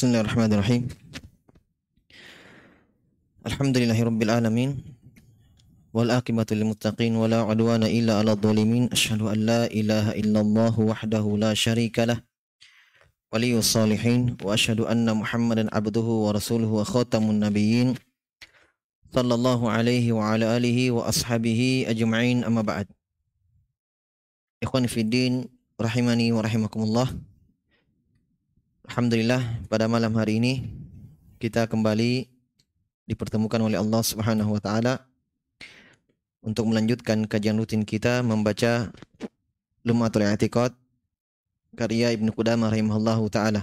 Bismillahirrahmanirrahim. Alhamdulillahirabbil alamin. Wal aqibatu lil muttaqin wa la udwana illa 'alal zalimin. Asyhadu an la ilaha illallah wahdahu la syarika lah. Waliyus salihin wa asyhadu anna Muhammadan abduhu wa rasuluhu wa khatamun nabiyyin. Sallallahu alaihi wa ala alihi wa ashabihi ajma'in amma ba'd. Ikhwan fi din rahimani wa rahimakumullah. Alhamdulillah pada malam hari ini kita kembali dipertemukan oleh Allah Subhanahu wa taala untuk melanjutkan kajian rutin kita membaca Lumatul I'tiqad karya Ibnu Qudamah rahimahullahu taala.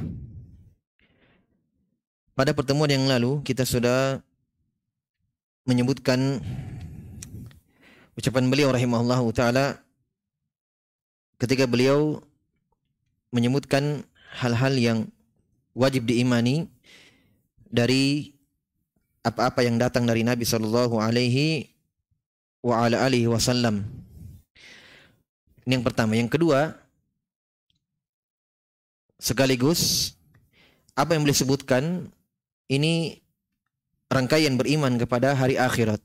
Pada pertemuan yang lalu kita sudah menyebutkan ucapan beliau rahimahullahu taala ketika beliau menyebutkan hal-hal yang wajib diimani dari apa-apa yang datang dari Nabi Shallallahu Alaihi wa ala alihi Wasallam. Ini yang pertama. Yang kedua, sekaligus apa yang boleh sebutkan ini rangkaian beriman kepada hari akhirat.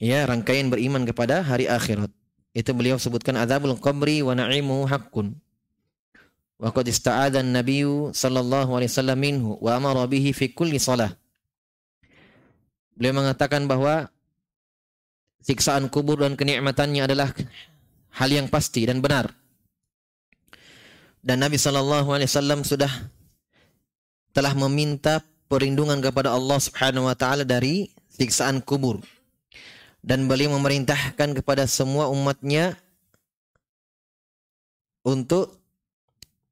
Ya, rangkaian beriman kepada hari akhirat. Itu beliau sebutkan azabul qabri wa na'imu haqqun. Qad ista'adha an-nabiy sallallahu alaihi wasallam minhu wa amara bihi fi kulli salah. Beliau mengatakan bahwa siksaan kubur dan kenikmatannya adalah hal yang pasti dan benar. Dan Nabi sallallahu alaihi wasallam sudah telah meminta perlindungan kepada Allah Subhanahu wa taala dari siksaan kubur. Dan beliau memerintahkan kepada semua umatnya untuk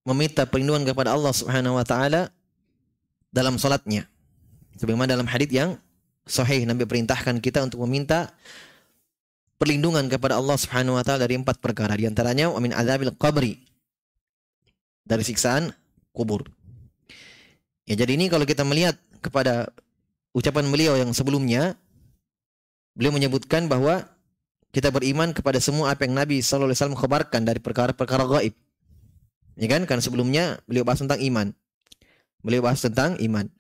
meminta perlindungan kepada Allah Subhanahu wa taala dalam salatnya. Sebagaimana dalam hadis yang sahih Nabi perintahkan kita untuk meminta perlindungan kepada Allah Subhanahu wa taala dari empat perkara di antaranya amin azabil qabri dari siksaan kubur. Ya jadi ini kalau kita melihat kepada ucapan beliau yang sebelumnya beliau menyebutkan bahwa kita beriman kepada semua apa yang Nabi sallallahu alaihi wasallam khabarkan dari perkara-perkara gaib. Ya kan? Karena sebelumnya beliau bahas tentang iman. Beliau bahas tentang iman.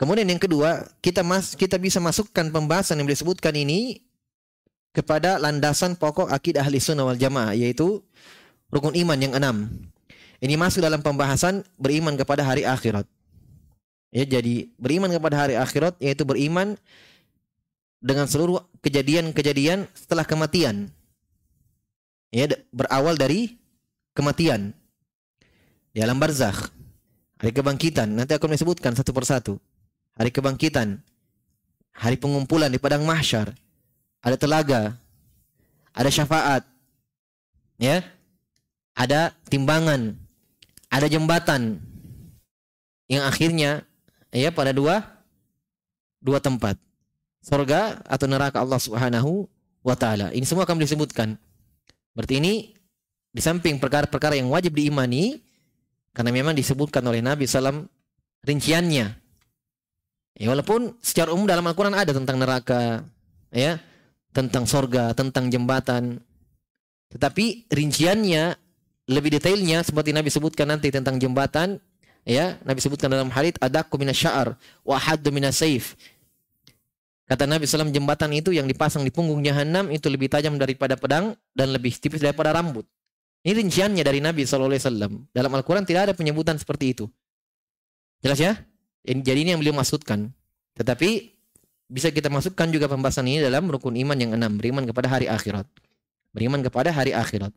Kemudian yang kedua, kita mas kita bisa masukkan pembahasan yang beliau sebutkan ini kepada landasan pokok akidah ahli sunnah wal jamaah yaitu rukun iman yang enam. Ini masuk dalam pembahasan beriman kepada hari akhirat. Ya, jadi beriman kepada hari akhirat yaitu beriman dengan seluruh kejadian-kejadian setelah kematian. Ya, berawal dari kematian di alam barzakh, hari kebangkitan. Nanti akan disebutkan satu persatu. Hari kebangkitan, hari pengumpulan di padang mahsyar, ada telaga, ada syafaat, ya, ada timbangan, ada jembatan yang akhirnya ya pada dua dua tempat surga atau neraka Allah Subhanahu wa taala. Ini semua akan disebutkan. Berarti ini di samping perkara-perkara yang wajib diimani, karena memang disebutkan oleh Nabi SAW rinciannya. Ya, walaupun secara umum dalam Al-Quran ada tentang neraka, ya, tentang sorga, tentang jembatan. Tetapi rinciannya lebih detailnya seperti Nabi sebutkan nanti tentang jembatan, ya, Nabi sebutkan dalam hadits adaku minasya'ar wa haddu minasaif. Kata Nabi SAW jembatan itu yang dipasang di punggung jahanam itu lebih tajam daripada pedang dan lebih tipis daripada rambut. Ini rinciannya dari Nabi SAW. Dalam Al-Quran tidak ada penyebutan seperti itu. Jelas ya? Jadi ini yang beliau maksudkan. Tetapi bisa kita masukkan juga pembahasan ini dalam rukun iman yang enam. Beriman kepada hari akhirat. Beriman kepada hari akhirat.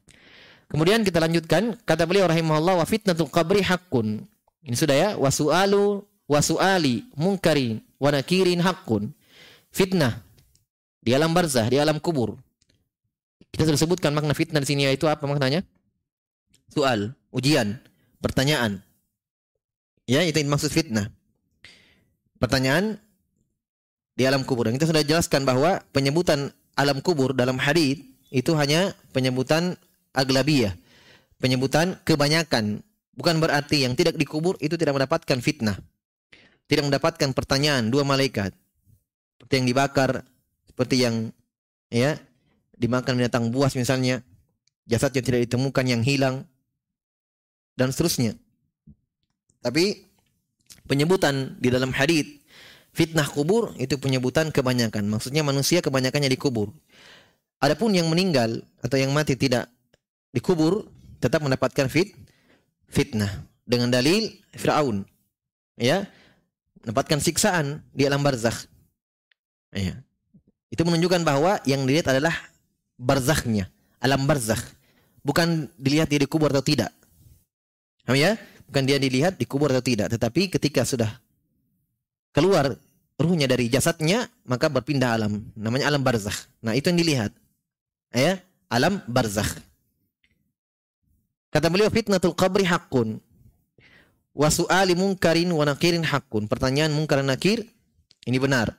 Kemudian kita lanjutkan. Kata beliau rahimahullah wa fitnatul qabri hakun. Ini sudah ya. Wa su'alu wa su'ali munkarin wa nakirin hakun. Fitnah. Di alam barzah, di alam kubur. Kita sudah sebutkan makna fitnah di sini yaitu apa maknanya? Soal, ujian, pertanyaan. Ya, itu yang maksud fitnah. Pertanyaan di alam kubur. Dan kita sudah jelaskan bahwa penyebutan alam kubur dalam hadis itu hanya penyebutan aglabiyah, penyebutan kebanyakan. Bukan berarti yang tidak dikubur itu tidak mendapatkan fitnah. Tidak mendapatkan pertanyaan dua malaikat. Seperti yang dibakar, seperti yang ya dimakan binatang buas misalnya, jasad yang tidak ditemukan yang hilang, dan seterusnya. Tapi penyebutan di dalam hadis fitnah kubur itu penyebutan kebanyakan. Maksudnya manusia kebanyakannya dikubur. Adapun yang meninggal atau yang mati tidak dikubur tetap mendapatkan fit fitnah dengan dalil Firaun. Ya. Mendapatkan siksaan di alam barzakh. Ya. Itu menunjukkan bahwa yang dilihat adalah barzakhnya, alam barzakh. Bukan dilihat dia dikubur atau tidak. Ya? Bukan dia dilihat dikubur atau tidak, tetapi ketika sudah keluar ruhnya dari jasadnya, maka berpindah alam. Namanya alam barzakh. Nah, itu yang dilihat. Ya, alam barzakh. Kata beliau fitnatul qabri haqqun. Wa su'ali munkarin wa nakirin haqqun. Pertanyaan munkar nakir ini benar.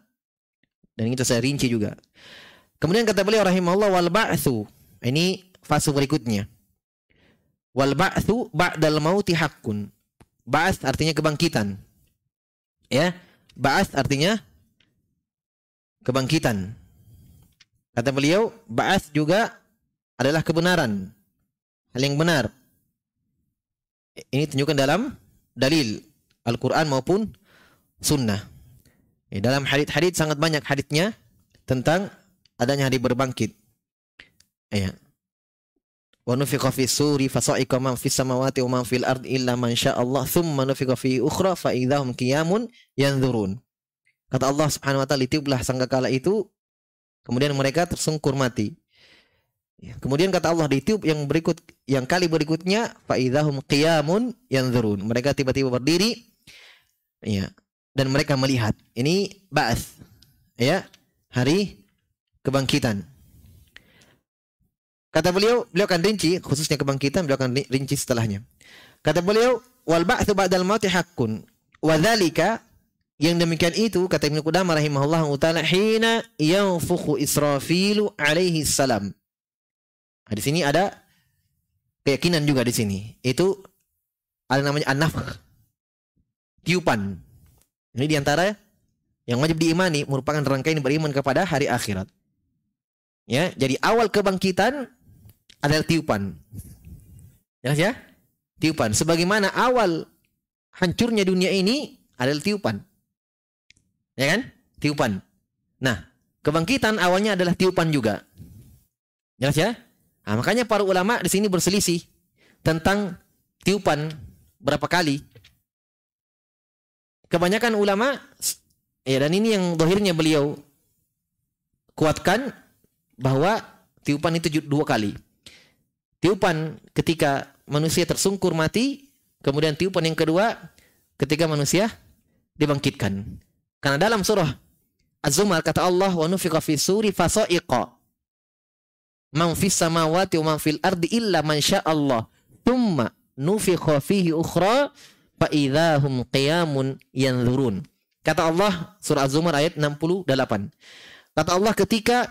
Dan itu saya rinci juga. Kemudian kata beliau rahimahullah wal ba'thu. Ini fase berikutnya. Wal ba'thu ba'dal mauti haqqun. Ba'ats artinya kebangkitan. Ya, Ba'ats artinya kebangkitan. Kata beliau, ba'ats juga adalah kebenaran. Hal yang benar. Ini tunjukkan dalam dalil Al-Quran maupun sunnah. Ya, dalam hadith-hadith sangat banyak hadithnya tentang adanya hari berbangkit. Ya. Wa nufiqa fi suri fa sa'iqa man fis samawati wa man fil ardi illa man Allah thumma nufiqa fi ukhra fa idahum qiyamun. Kata Allah Subhanahu wa taala ditiuplah sangkakala itu kemudian mereka tersungkur mati. Ya, kemudian kata Allah ditiup yang berikut yang kali berikutnya fa idahum qiyamun yanzurun. Mereka tiba-tiba berdiri ya dan mereka melihat. Ini ba'ats ya, hari kebangkitan. Kata beliau, beliau akan rinci khususnya kebangkitan, beliau akan rinci setelahnya. Kata beliau, wal ba'tsu ba'dal mauti haqqun. Wa dzalika yang demikian itu kata Ibnu Qudamah rahimahullah taala hina yanfukhu Israfilu alaihi salam. Nah, di sini ada keyakinan juga di sini. Itu ada namanya an-nafkh. Tiupan. Ini di antara yang wajib diimani merupakan rangkaian beriman kepada hari akhirat. Ya, jadi awal kebangkitan adalah tiupan. Jelas ya? Tiupan. Sebagaimana awal hancurnya dunia ini adalah tiupan. Ya kan? Tiupan. Nah, kebangkitan awalnya adalah tiupan juga. Jelas ya? Nah, makanya para ulama di sini berselisih tentang tiupan berapa kali. Kebanyakan ulama ya dan ini yang dohirnya beliau kuatkan bahwa tiupan itu dua kali. Tiupan ketika manusia tersungkur mati, kemudian tiupan yang kedua ketika manusia dibangkitkan. Karena dalam surah Az-Zumar kata Allah wa nufiqa fi suri fasa'iqa. Man fis samawati wa man fil ardi illa man Allah. Thumma nufiqa fihi ukhra fa idahum qiyamun yanzurun. Kata Allah surah Az-Zumar ayat 68. Kata Allah ketika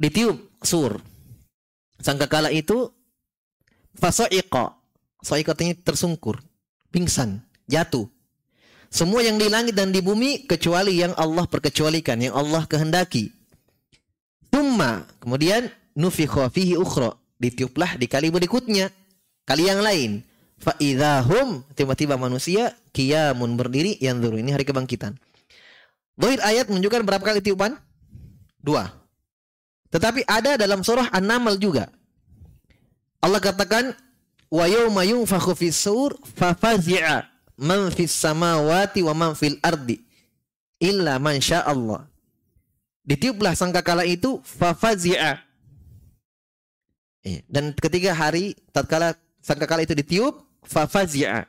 ditiup sur sangkakala itu fasoiko soiko artinya tersungkur pingsan jatuh. Semua yang di langit dan di bumi kecuali yang Allah perkecualikan yang Allah kehendaki. Tumma kemudian nufikha fihi ukhra. Ditiuplah di kali berikutnya kali yang lain. Fa idahum tiba-tiba manusia kiamun berdiri yang dulu ini hari kebangkitan. Dohir ayat menunjukkan berapa kali tiupan? Dua. Tetapi ada dalam surah An-Naml juga. Allah katakan wa yauma yunfakhu fis sur fa fazi'a man fis samawati wa man fil ardi illa man Allah. Ditiuplah sangkakala itu fa fazi'a. Iya, dan ketika hari tatkala sangkakala itu ditiup fa fazi'a.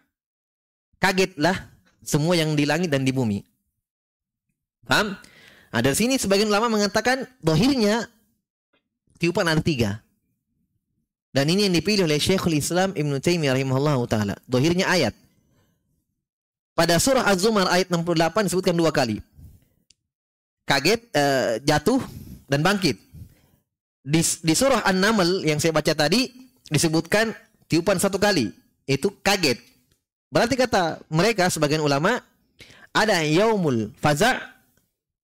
Kagetlah semua yang di langit dan di bumi. Paham? Nah, dari sini sebagian ulama mengatakan dohirnya tiupan ada tiga. Dan ini yang dipilih oleh Syekhul Islam Ibn Taimiyah rahimahullah taala. Dohirnya ayat. Pada surah Az-Zumar ayat 68 disebutkan dua kali. Kaget, uh, jatuh, dan bangkit. Di, di surah An-Naml yang saya baca tadi disebutkan tiupan satu kali. Itu kaget. Berarti kata mereka sebagian ulama ada yaumul faza'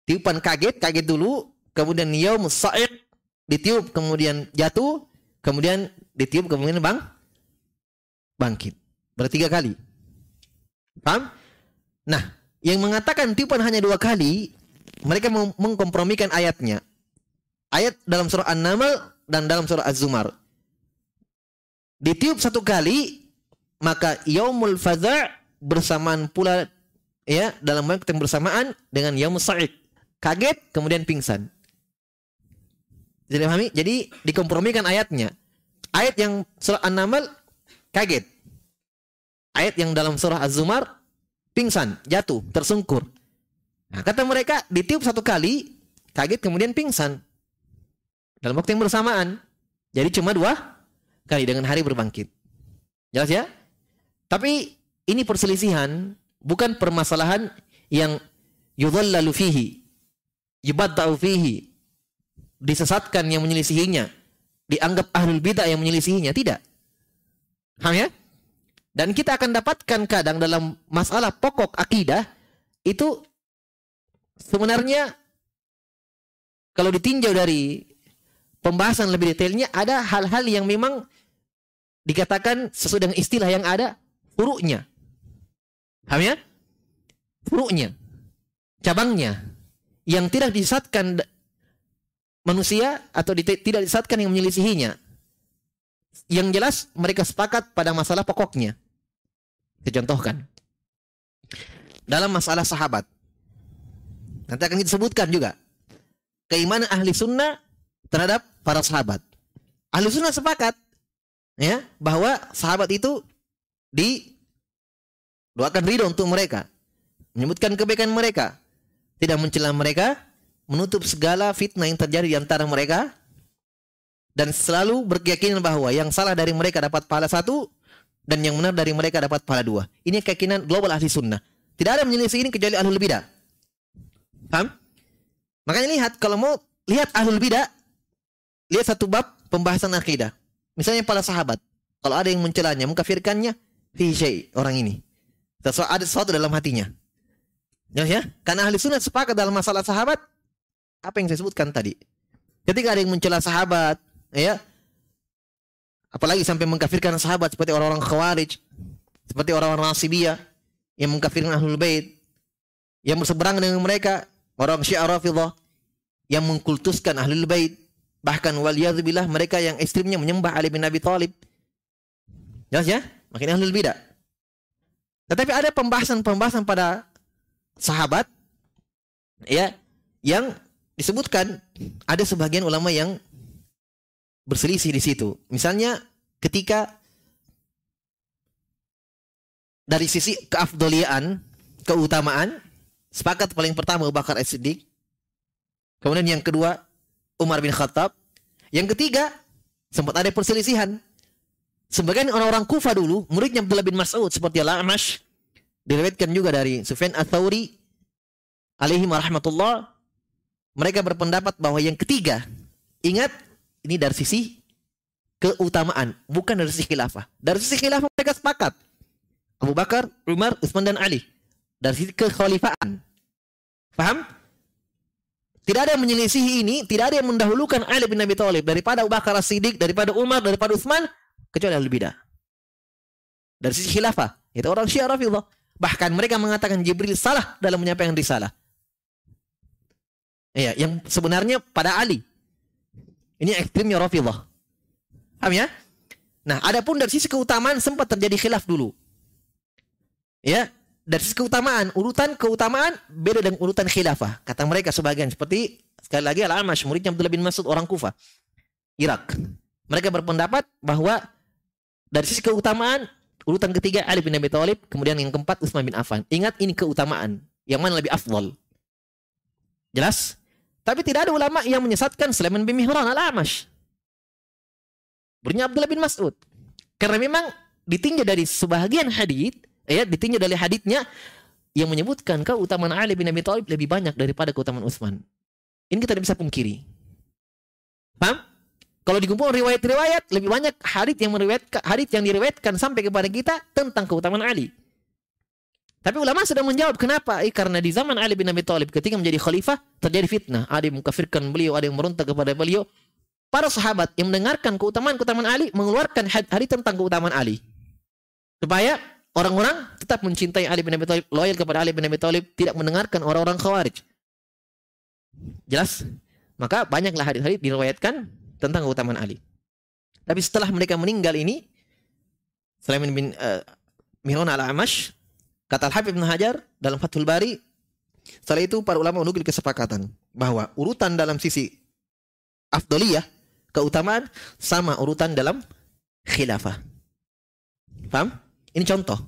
tiupan kaget, kaget dulu, kemudian yaumul sa'iq ditiup kemudian jatuh, kemudian ditiup kemudian bang bangkit. Bertiga kali. Paham? Nah, yang mengatakan tiupan hanya dua kali, mereka mengkompromikan ayatnya. Ayat dalam surah An-Naml dan dalam surah Az-Zumar. Ditiup satu kali, maka yaumul fadha' bersamaan pula ya dalam waktu yang bersamaan dengan yaumul sa'id. Kaget kemudian pingsan. Jadi pahami? Jadi dikompromikan ayatnya. Ayat yang surah An-Naml kaget. Ayat yang dalam surah Az-Zumar pingsan, jatuh, tersungkur. Nah, kata mereka ditiup satu kali, kaget kemudian pingsan. Dalam waktu yang bersamaan. Jadi cuma dua kali dengan hari berbangkit. Jelas ya? Tapi ini perselisihan bukan permasalahan yang yudhallalu fihi, yubadda'u fihi, disesatkan yang menyelisihinya, dianggap ahlul bidah yang menyelisihinya, tidak. Paham ya? Dan kita akan dapatkan kadang dalam masalah pokok akidah itu sebenarnya kalau ditinjau dari pembahasan lebih detailnya ada hal-hal yang memang dikatakan sesuai dengan istilah yang ada furuknya. Paham ya? Furuknya. Cabangnya yang tidak disesatkan manusia atau tidak disesatkan yang menyelisihinya. Yang jelas mereka sepakat pada masalah pokoknya. Saya contohkan. Dalam masalah sahabat. Nanti akan disebutkan juga. Keimanan ahli sunnah terhadap para sahabat. Ahli sunnah sepakat ya bahwa sahabat itu di doakan ridho untuk mereka, menyebutkan kebaikan mereka, tidak mencela mereka, menutup segala fitnah yang terjadi di antara mereka, dan selalu berkeyakinan bahwa yang salah dari mereka dapat pahala satu dan yang benar dari mereka dapat pahala dua. Ini keyakinan global ahli sunnah. Tidak ada menyelisih ini kecuali ahlul bidah. Paham? Makanya lihat kalau mau lihat ahlul bidah lihat satu bab pembahasan akidah. Misalnya para sahabat. Kalau ada yang mencelanya, mengkafirkannya, fi orang ini. Sesuatu ada sesuatu dalam hatinya. Ya, ya? Karena ahli sunnah sepakat dalam masalah sahabat, apa yang saya sebutkan tadi. Ketika ada yang mencela sahabat, ya, apalagi sampai mengkafirkan sahabat seperti orang-orang khawarij, seperti orang-orang nasibiyah yang mengkafirkan ahlul bait, yang berseberangan dengan mereka, orang syiah rafidah yang mengkultuskan ahlul bait, Bahkan waliyadzubillah mereka yang ekstrimnya menyembah Ali bin Abi Thalib. Jelas ya? Makin ahlul bidah. Tetapi ada pembahasan-pembahasan pada sahabat ya yang disebutkan ada sebagian ulama yang berselisih di situ. Misalnya ketika dari sisi keafdoliaan, keutamaan, sepakat paling pertama Abu Bakar As-Siddiq. Kemudian yang kedua Umar bin Khattab. Yang ketiga, sempat ada perselisihan. Sebagian orang-orang Kufa dulu, muridnya Abdullah bin Mas'ud seperti Al-Amash, diriwayatkan juga dari Sufyan Ats-Tsauri alaihi warahmatullah, mereka berpendapat bahwa yang ketiga, ingat ini dari sisi keutamaan, bukan dari sisi khilafah. Dari sisi khilafah mereka sepakat. Abu Bakar, Umar, Utsman dan Ali. Dari sisi kekhalifaan. Paham? Tidak ada yang menyelisihi ini, tidak ada yang mendahulukan Ali bin Abi Thalib daripada Abu Bakar As-Siddiq, daripada Umar, daripada Utsman, kecuali ahli bidah. Dari sisi khilafah, itu orang Syiah Rafidhah. Bahkan mereka mengatakan Jibril salah dalam menyampaikan risalah. Iya, yang sebenarnya pada Ali. Ini ekstrimnya Rafidhah. Paham ya? Nah, adapun dari sisi keutamaan sempat terjadi khilaf dulu. Ya, dari sisi keutamaan, urutan keutamaan beda dengan urutan khilafah. Kata mereka sebagian seperti sekali lagi Al-Amash, muridnya Abdullah bin Mas'ud orang Kufa, Irak. Mereka berpendapat bahwa dari sisi keutamaan urutan ketiga Ali bin Abi Thalib, kemudian yang keempat Utsman bin Affan. Ingat ini keutamaan, yang mana lebih afdal. Jelas? Tapi tidak ada ulama yang menyesatkan Sulaiman bin Mihran Al-Amash. Muridnya Abdullah bin Mas'ud. Karena memang ditinjau dari sebagian hadis ya ditinjau dari haditnya yang menyebutkan keutamaan Ali bin Abi Thalib lebih banyak daripada keutamaan Utsman. Ini kita tidak bisa pungkiri. Paham? Kalau dikumpul riwayat-riwayat lebih banyak hadit yang meriwayatkan hadit yang diriwayatkan sampai kepada kita tentang keutamaan Ali. Tapi ulama sudah menjawab kenapa? Eh, karena di zaman Ali bin Abi Thalib ketika menjadi khalifah terjadi fitnah. Ada yang mengkafirkan beliau, ada yang meronta kepada beliau. Para sahabat yang mendengarkan keutamaan-keutamaan Ali mengeluarkan hadis tentang keutamaan Ali. Supaya Orang-orang tetap mencintai Ali bin Abi Thalib, loyal kepada Ali bin Abi Thalib, tidak mendengarkan orang-orang Khawarij. Jelas? Maka banyaklah hadis-hadis diriwayatkan tentang keutamaan Ali. Tapi setelah mereka meninggal ini, Sulaiman bin uh, Mihran al-Amash, kata Al-Habib bin Hajar dalam Fathul Bari, setelah itu para ulama menukil kesepakatan bahwa urutan dalam sisi afdoliyah, keutamaan sama urutan dalam khilafah. Paham? Ini contoh.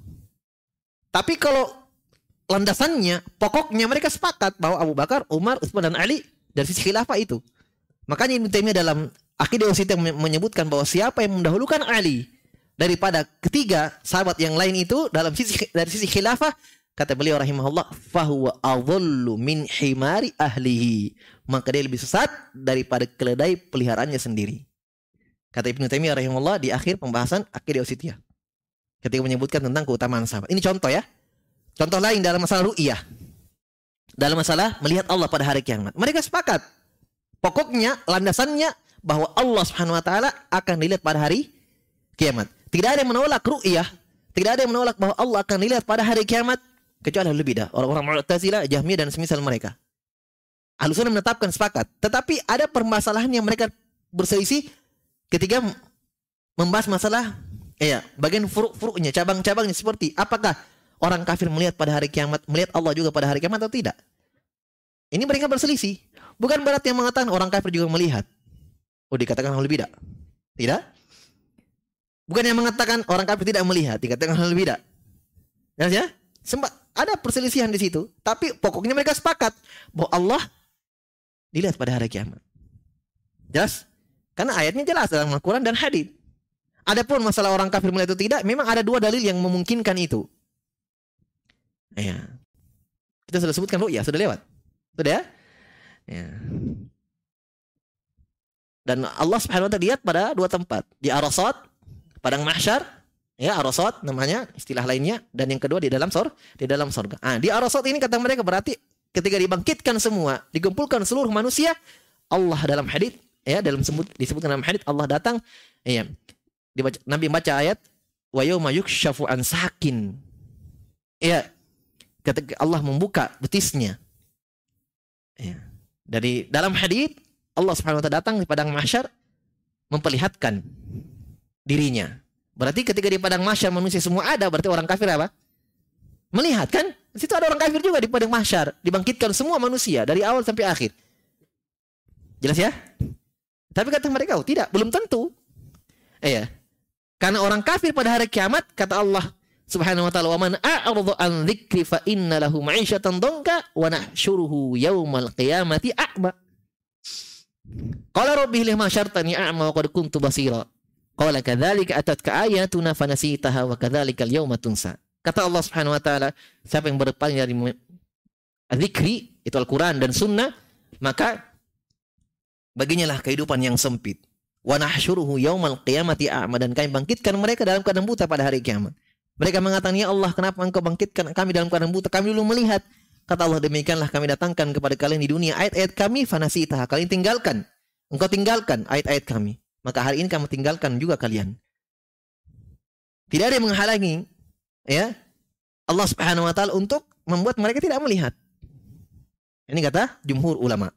Tapi kalau landasannya, pokoknya mereka sepakat bahwa Abu Bakar, Umar, Utsman dan Ali dari sisi khilafah itu. Makanya Ibnu Taimiyah dalam Akidah Wasitiyah menyebutkan bahwa siapa yang mendahulukan Ali daripada ketiga sahabat yang lain itu dalam sisi dari sisi khilafah kata beliau rahimahullah fahuwa adhallu min himari ahlihi. Maka dia lebih sesat daripada keledai peliharaannya sendiri. Kata Ibnu Taimiyah rahimahullah di akhir pembahasan akidah wasitiyah ketika menyebutkan tentang keutamaan sahabat. Ini contoh ya. Contoh lain dalam masalah ru'iyah dalam masalah melihat Allah pada hari kiamat. Mereka sepakat. Pokoknya landasannya bahwa Allah Subhanahu wa taala akan dilihat pada hari kiamat. Tidak ada yang menolak ru'yah, tidak ada yang menolak bahwa Allah akan dilihat pada hari kiamat kecuali ahli bidah, orang-orang Mu'tazilah, Jahmiyah dan semisal mereka. Ahlu sunnah menetapkan sepakat, tetapi ada permasalahan yang mereka berselisih ketika membahas masalah ya bagian furuk-furuknya, cabang-cabangnya seperti apakah orang kafir melihat pada hari kiamat, melihat Allah juga pada hari kiamat atau tidak? Ini mereka berselisih. Bukan berarti yang mengatakan orang kafir juga melihat. Oh dikatakan hal bidah. Tidak? Bukan yang mengatakan orang kafir tidak melihat, dikatakan hal bidah. Ya, ya? Sempat ada perselisihan di situ, tapi pokoknya mereka sepakat bahwa Allah dilihat pada hari kiamat. Jelas? Karena ayatnya jelas dalam Al-Quran dan hadis. Adapun masalah orang kafir melihat itu tidak, memang ada dua dalil yang memungkinkan itu. Ya. Kita sudah sebutkan ya sudah lewat. Sudah ya? Ya. Dan Allah Subhanahu wa taala lihat pada dua tempat, di Arasat, padang mahsyar, ya Arasat namanya istilah lainnya dan yang kedua di dalam sor, di dalam surga. Ah, di Arasat ini kata mereka berarti ketika dibangkitkan semua, dikumpulkan seluruh manusia, Allah dalam hadis ya dalam sebut disebutkan dalam hadis Allah datang ya dibaca, Nabi baca ayat wa yauma yukshafu an sakin. Ya, ketika Allah membuka betisnya. Ya. Dari dalam hadis Allah Subhanahu wa taala datang di padang mahsyar memperlihatkan dirinya. Berarti ketika di padang mahsyar manusia semua ada, berarti orang kafir apa? Melihat kan? Di situ ada orang kafir juga di padang mahsyar, dibangkitkan semua manusia dari awal sampai akhir. Jelas ya? Tapi kata mereka, oh tidak, belum tentu. Iya. Karena orang kafir pada hari kiamat, kata Allah Subhanahu wa taala, "Wa man a'rada an dzikri fa inna lahu ma'isyatan dhanka wa nahsyuruhu yaumal qiyamati a'ma." Qala rabbi lima syartani a'ma wa qad kuntu basira. Qala kadzalika atatka ayatuna fanasitaha wa kadzalika al-yawma tunsa. Kata Allah Subhanahu wa taala, siapa yang berpaling dari zikri itu Al-Qur'an dan sunnah, maka baginya lah kehidupan yang sempit. Wa nahsyuruhu yaumal qiyamati a'ma dan kami bangkitkan mereka dalam keadaan buta pada hari kiamat. Mereka mengatakan, "Ya Allah, kenapa Engkau bangkitkan kami dalam keadaan buta? Kami dulu melihat." Kata Allah, "Demikianlah kami datangkan kepada kalian di dunia ayat-ayat kami fanasitaha. Kalian tinggalkan. Engkau tinggalkan ayat-ayat kami. Maka hari ini kamu tinggalkan juga kalian." Tidak ada yang menghalangi ya Allah Subhanahu wa taala untuk membuat mereka tidak melihat. Ini kata jumhur ulama.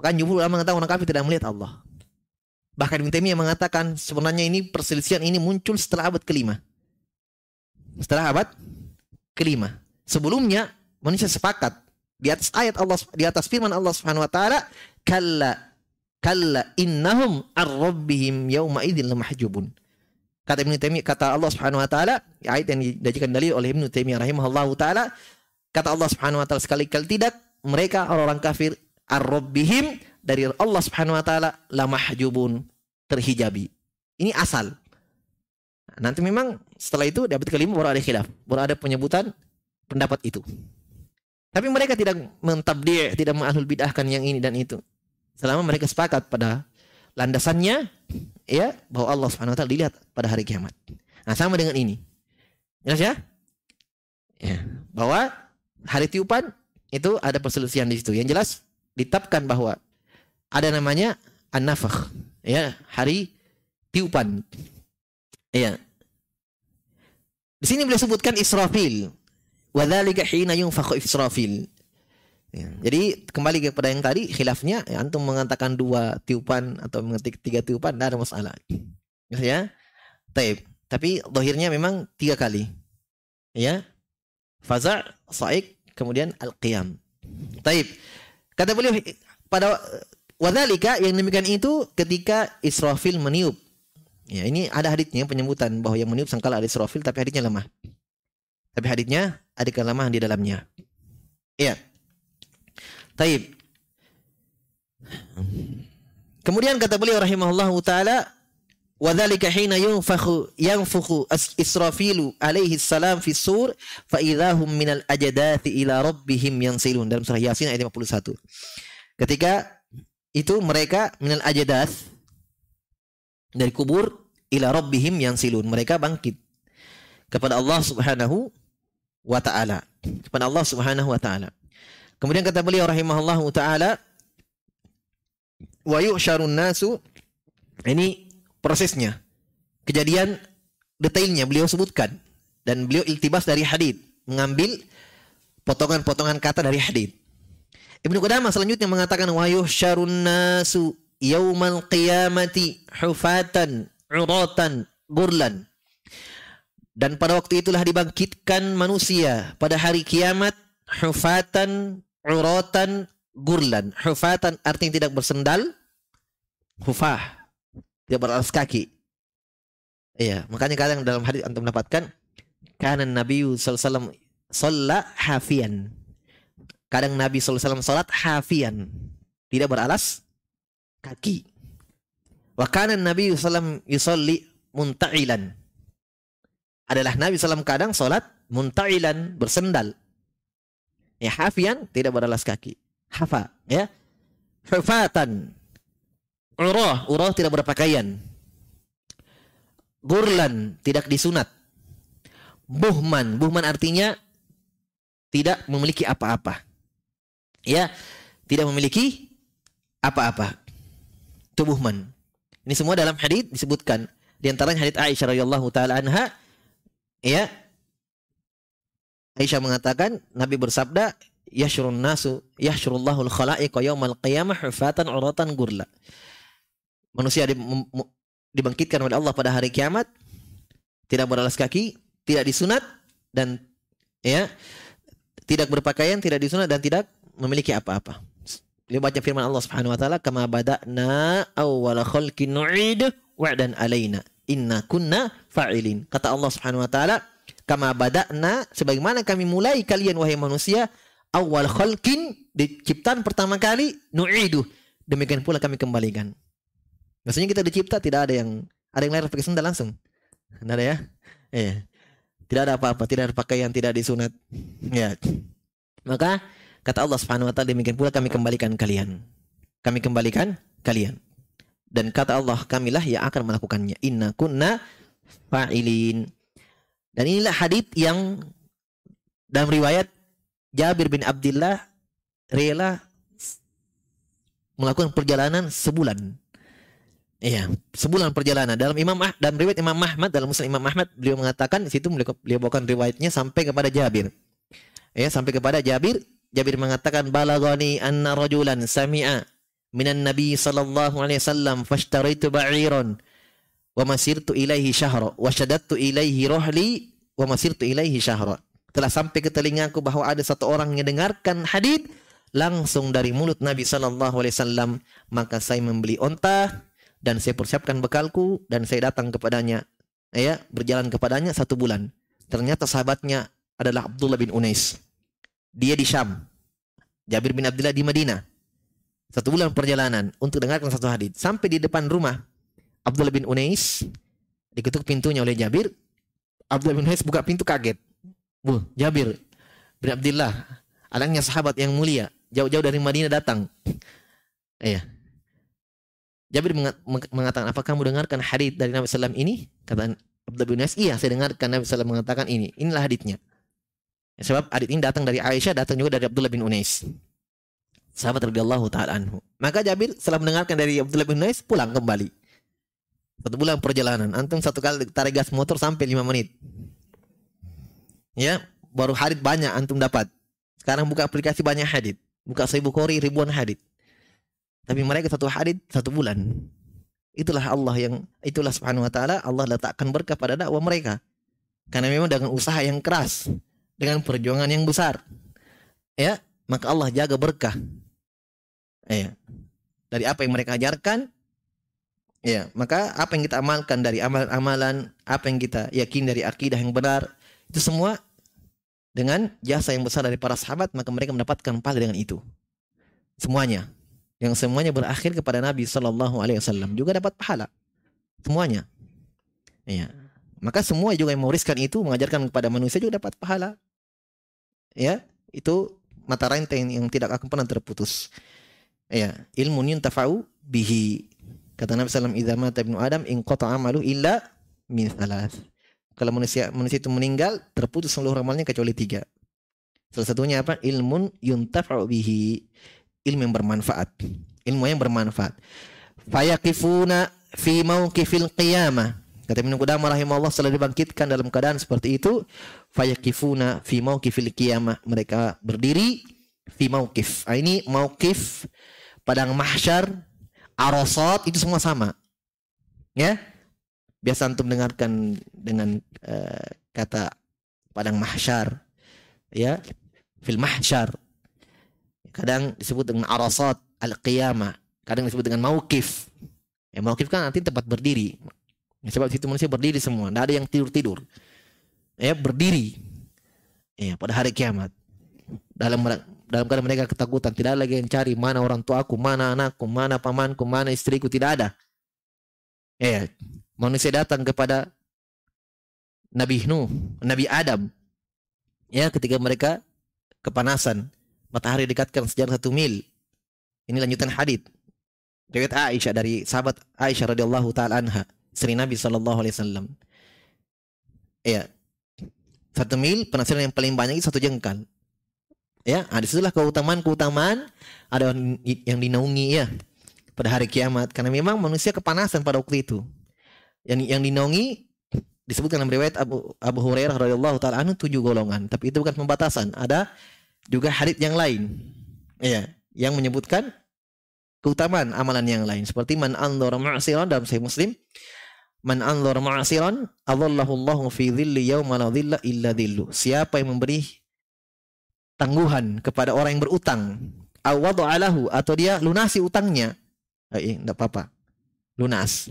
Bahkan jumhur ulama mengatakan orang kafir tidak melihat Allah. Bahkan Ibn Taimiyah mengatakan sebenarnya ini perselisihan ini muncul setelah abad kelima. Setelah abad kelima. Sebelumnya manusia sepakat di atas ayat Allah di atas firman Allah Subhanahu wa taala kalla kalla innahum ar-rabbihim yauma idzin lamahjubun. Kata Ibnu Taimiyah kata Allah Subhanahu wa taala ayat yang dijadikan dalil oleh Ibnu Taimiyah rahimahullahu taala kata Allah Subhanahu wa taala sekali-kali tidak mereka orang-orang kafir ar-rabbihim dari Allah Subhanahu wa taala lamahjubun terhijabi. Ini asal. Nanti memang setelah itu di abad kelima baru ada khilaf, baru ada penyebutan pendapat itu. Tapi mereka tidak mentabdi', tidak mengahlul bid'ahkan yang ini dan itu. Selama mereka sepakat pada landasannya ya bahwa Allah Subhanahu wa taala dilihat pada hari kiamat. Nah, sama dengan ini. Jelas ya? Ya, bahwa hari tiupan itu ada perselisihan di situ. Yang jelas ditetapkan bahwa ada namanya an-nafakh, ya, hari tiupan. Iya. Di sini beliau sebutkan Israfil. Wadzalika hina yunfakhu Israfil. Ya, jadi kembali kepada yang tadi khilafnya ya, antum mengatakan dua tiupan atau mengetik tiga tiupan tidak ada masalah. Ya. Taib. Tapi dohirnya memang tiga kali. Ya. Faza, saik, kemudian al-qiyam. Taib. Kata beliau pada wadhalika yang demikian itu ketika Israfil meniup. Ya, ini ada haditnya penyebutan bahwa yang meniup sangkala ada Israfil tapi haditnya lemah. Tapi haditnya ada kelemahan di dalamnya. Iya. Taib. Kemudian kata beliau rahimahullah taala وذلك حين ينفخ ينفخ إسرافيل عليه السلام في السور فإذا هم من الأجداث إلى ربهم ينسلون dalam surah Yasin ayat 51 ketika itu mereka minal ajadath dari kubur ila rabbihim yansilun mereka bangkit kepada Allah Subhanahu wa taala kepada Allah Subhanahu wa taala kemudian kata beliau rahimahullahu taala wa yu'syarun nasu ini prosesnya. Kejadian detailnya beliau sebutkan dan beliau iltibas dari hadis, mengambil potongan-potongan kata dari hadis. Ibnu Qudamah selanjutnya mengatakan wa yuhsyarun nasu yaumal qiyamati hufatan uratan gurlan. Dan pada waktu itulah dibangkitkan manusia pada hari kiamat hufatan uratan gurlan. Hufatan artinya tidak bersendal. Hufah dia beralas kaki. Iya, makanya kadang dalam hadis antum mendapatkan karena Nabi sallallahu alaihi hafian. Kadang Nabi alaihi salat hafian, tidak beralas kaki. Wa kana Nabi sallallahu yusalli munta'ilan. Adalah Nabi sallallahu kadang salat munta'ilan, bersendal. Ya, hafian tidak beralas kaki. Hafa, ya. Hufatan Urah, urah tidak berpakaian. Gurlan tidak disunat. Buhman, buhman artinya tidak memiliki apa-apa. Ya, tidak memiliki apa-apa. Itu buhman. Ini semua dalam hadis disebutkan. Di antaranya hadis Aisyah radhiyallahu taala anha ya Aisyah mengatakan Nabi bersabda yashrun nasu yahsyurullahu al-khalaiqa yaumal qiyamah hufatan uratan gurla manusia dibangkitkan oleh Allah pada hari kiamat tidak beralas kaki, tidak disunat dan ya tidak berpakaian, tidak disunat dan tidak memiliki apa-apa. Dia baca firman Allah Subhanahu wa taala, "Kama bada'na awwala khalqin nu'id wa'dan alaina inna kunna fa'ilin." Kata Allah Subhanahu wa taala, "Kama bada'na sebagaimana kami mulai kalian wahai manusia awal khalqin di ciptaan pertama kali nu'idu demikian pula kami kembalikan." Maksudnya kita dicipta tidak ada yang ada yang lahir pakai sendal langsung. Tidak ada ya? Iya. Tidak ada apa-apa, tidak ada pakaian, tidak disunat. Ya. Maka kata Allah Subhanahu wa taala demikian pula kami kembalikan kalian. Kami kembalikan kalian. Dan kata Allah, kamilah yang akan melakukannya. Inna kunna fa'ilin. Dan inilah hadith yang dalam riwayat Jabir bin Abdullah rela melakukan perjalanan sebulan Iya, sebulan perjalanan. Dalam Imam ah, dalam riwayat Imam Ahmad dalam Muslim Imam Ahmad beliau mengatakan di situ beliau, beliau bawakan riwayatnya sampai kepada Jabir. Ya, sampai kepada Jabir. Jabir mengatakan balagani anna rajulan sami'a minan nabi sallallahu alaihi wasallam fashtaraitu ba'iran wa masirtu ilaihi syahra wa shadattu ilaihi rohli wa masirtu ilaihi syahra. Telah sampai ke telingaku bahwa ada satu orang yang dengarkan hadis langsung dari mulut Nabi sallallahu alaihi wasallam, maka saya membeli onta dan saya persiapkan bekalku dan saya datang kepadanya ya berjalan kepadanya satu bulan. Ternyata sahabatnya adalah Abdullah bin Unais. Dia di Syam Jabir bin Abdullah di Madinah. Satu bulan perjalanan untuk dengarkan satu hadis sampai di depan rumah Abdullah bin Unais diketuk pintunya oleh Jabir Abdullah bin Unais buka pintu kaget Bu, Jabir bin Abdullah alangnya sahabat yang mulia jauh-jauh dari Madinah datang iya Jabir mengatakan, apa kamu dengarkan hadis dari Nabi SAW ini? Kata Abdullah bin Nas, iya saya dengarkan Nabi SAW mengatakan ini. Inilah hadisnya. Ya, sebab hadis ini datang dari Aisyah, datang juga dari Abdullah bin Unais. Sahabat radhiyallahu taala anhu. Maka Jabir setelah mendengarkan dari Abdullah bin Unais pulang kembali. Satu bulan perjalanan. Antum satu kali tarik gas motor sampai lima menit. Ya, baru hadit banyak antum dapat. Sekarang buka aplikasi banyak hadit. Buka Sahih Bukhari ribuan hadit. Tapi mereka satu hadit satu bulan. Itulah Allah yang itulah subhanahu wa taala Allah letakkan berkah pada dakwah mereka. Karena memang dengan usaha yang keras, dengan perjuangan yang besar. Ya, maka Allah jaga berkah. Ya. Dari apa yang mereka ajarkan, ya, maka apa yang kita amalkan dari amalan-amalan, apa yang kita yakin dari akidah yang benar, itu semua dengan jasa yang besar dari para sahabat, maka mereka mendapatkan pahala dengan itu. Semuanya yang semuanya berakhir kepada Nabi Shallallahu Alaihi Wasallam juga dapat pahala semuanya. Ya. Maka semua juga yang mewariskan itu mengajarkan kepada manusia juga dapat pahala. Ya, itu mata rantai yang tidak akan pernah terputus. Ya, ilmu yuntafa'u bihi. Kata Nabi sallallahu alaihi wasallam, ibnu Adam in amalu illa min thalath." Kalau manusia manusia itu meninggal, terputus seluruh amalnya kecuali tiga. Salah satunya apa? Ilmun yuntafa'u bihi ilmu yang bermanfaat. Ilmu yang bermanfaat. Fayaqifuna fi mauqifil qiyamah. Kata Ibnu Qudamah rahimahullah setelah dibangkitkan dalam keadaan seperti itu, fayaqifuna fi mauqifil qiyamah. Mereka berdiri fi mauqif. Ah, ini mauqif padang mahsyar, arasat itu semua sama. Ya. Biasa antum dengarkan dengan uh, kata padang mahsyar ya fil mahsyar kadang disebut dengan arasat al-qiyamah, kadang disebut dengan mauqif. Ya, mauqif kan nanti tempat berdiri. Ya, sebab situ manusia berdiri semua, tidak ada yang tidur-tidur. Ya, berdiri. Ya, pada hari kiamat. Dalam dalam keadaan mereka ketakutan, tidak ada lagi yang cari mana orang tuaku, mana anakku, mana pamanku, mana istriku, tidak ada. Ya, manusia datang kepada Nabi Nuh, Nabi Adam. Ya, ketika mereka kepanasan, matahari dekatkan sejarah satu mil. Ini lanjutan hadis. Riwayat Aisyah dari sahabat Aisyah radhiyallahu taala anha, Nabi sallallahu alaihi. Ya. Satu mil penafsiran yang paling banyak itu satu jengkal. Ya, ada situlah keutamaan-keutamaan ada yang dinaungi ya pada hari kiamat karena memang manusia kepanasan pada waktu itu. Yang yang dinaungi disebutkan dalam riwayat Abu Abu Hurairah radhiyallahu taala anhu tujuh golongan, tapi itu bukan pembatasan. Ada juga hadits yang lain. Ya, yang menyebutkan keutamaan amalan yang lain seperti man anzara ma'siran dalam Sahih Muslim man anzara ma'siran adallahu Allahu fi dhilli yauma la dhilla illa dhillu siapa yang memberi tangguhan kepada orang yang berutang awada'alahu atau dia lunasi utangnya eh, enggak apa-apa lunas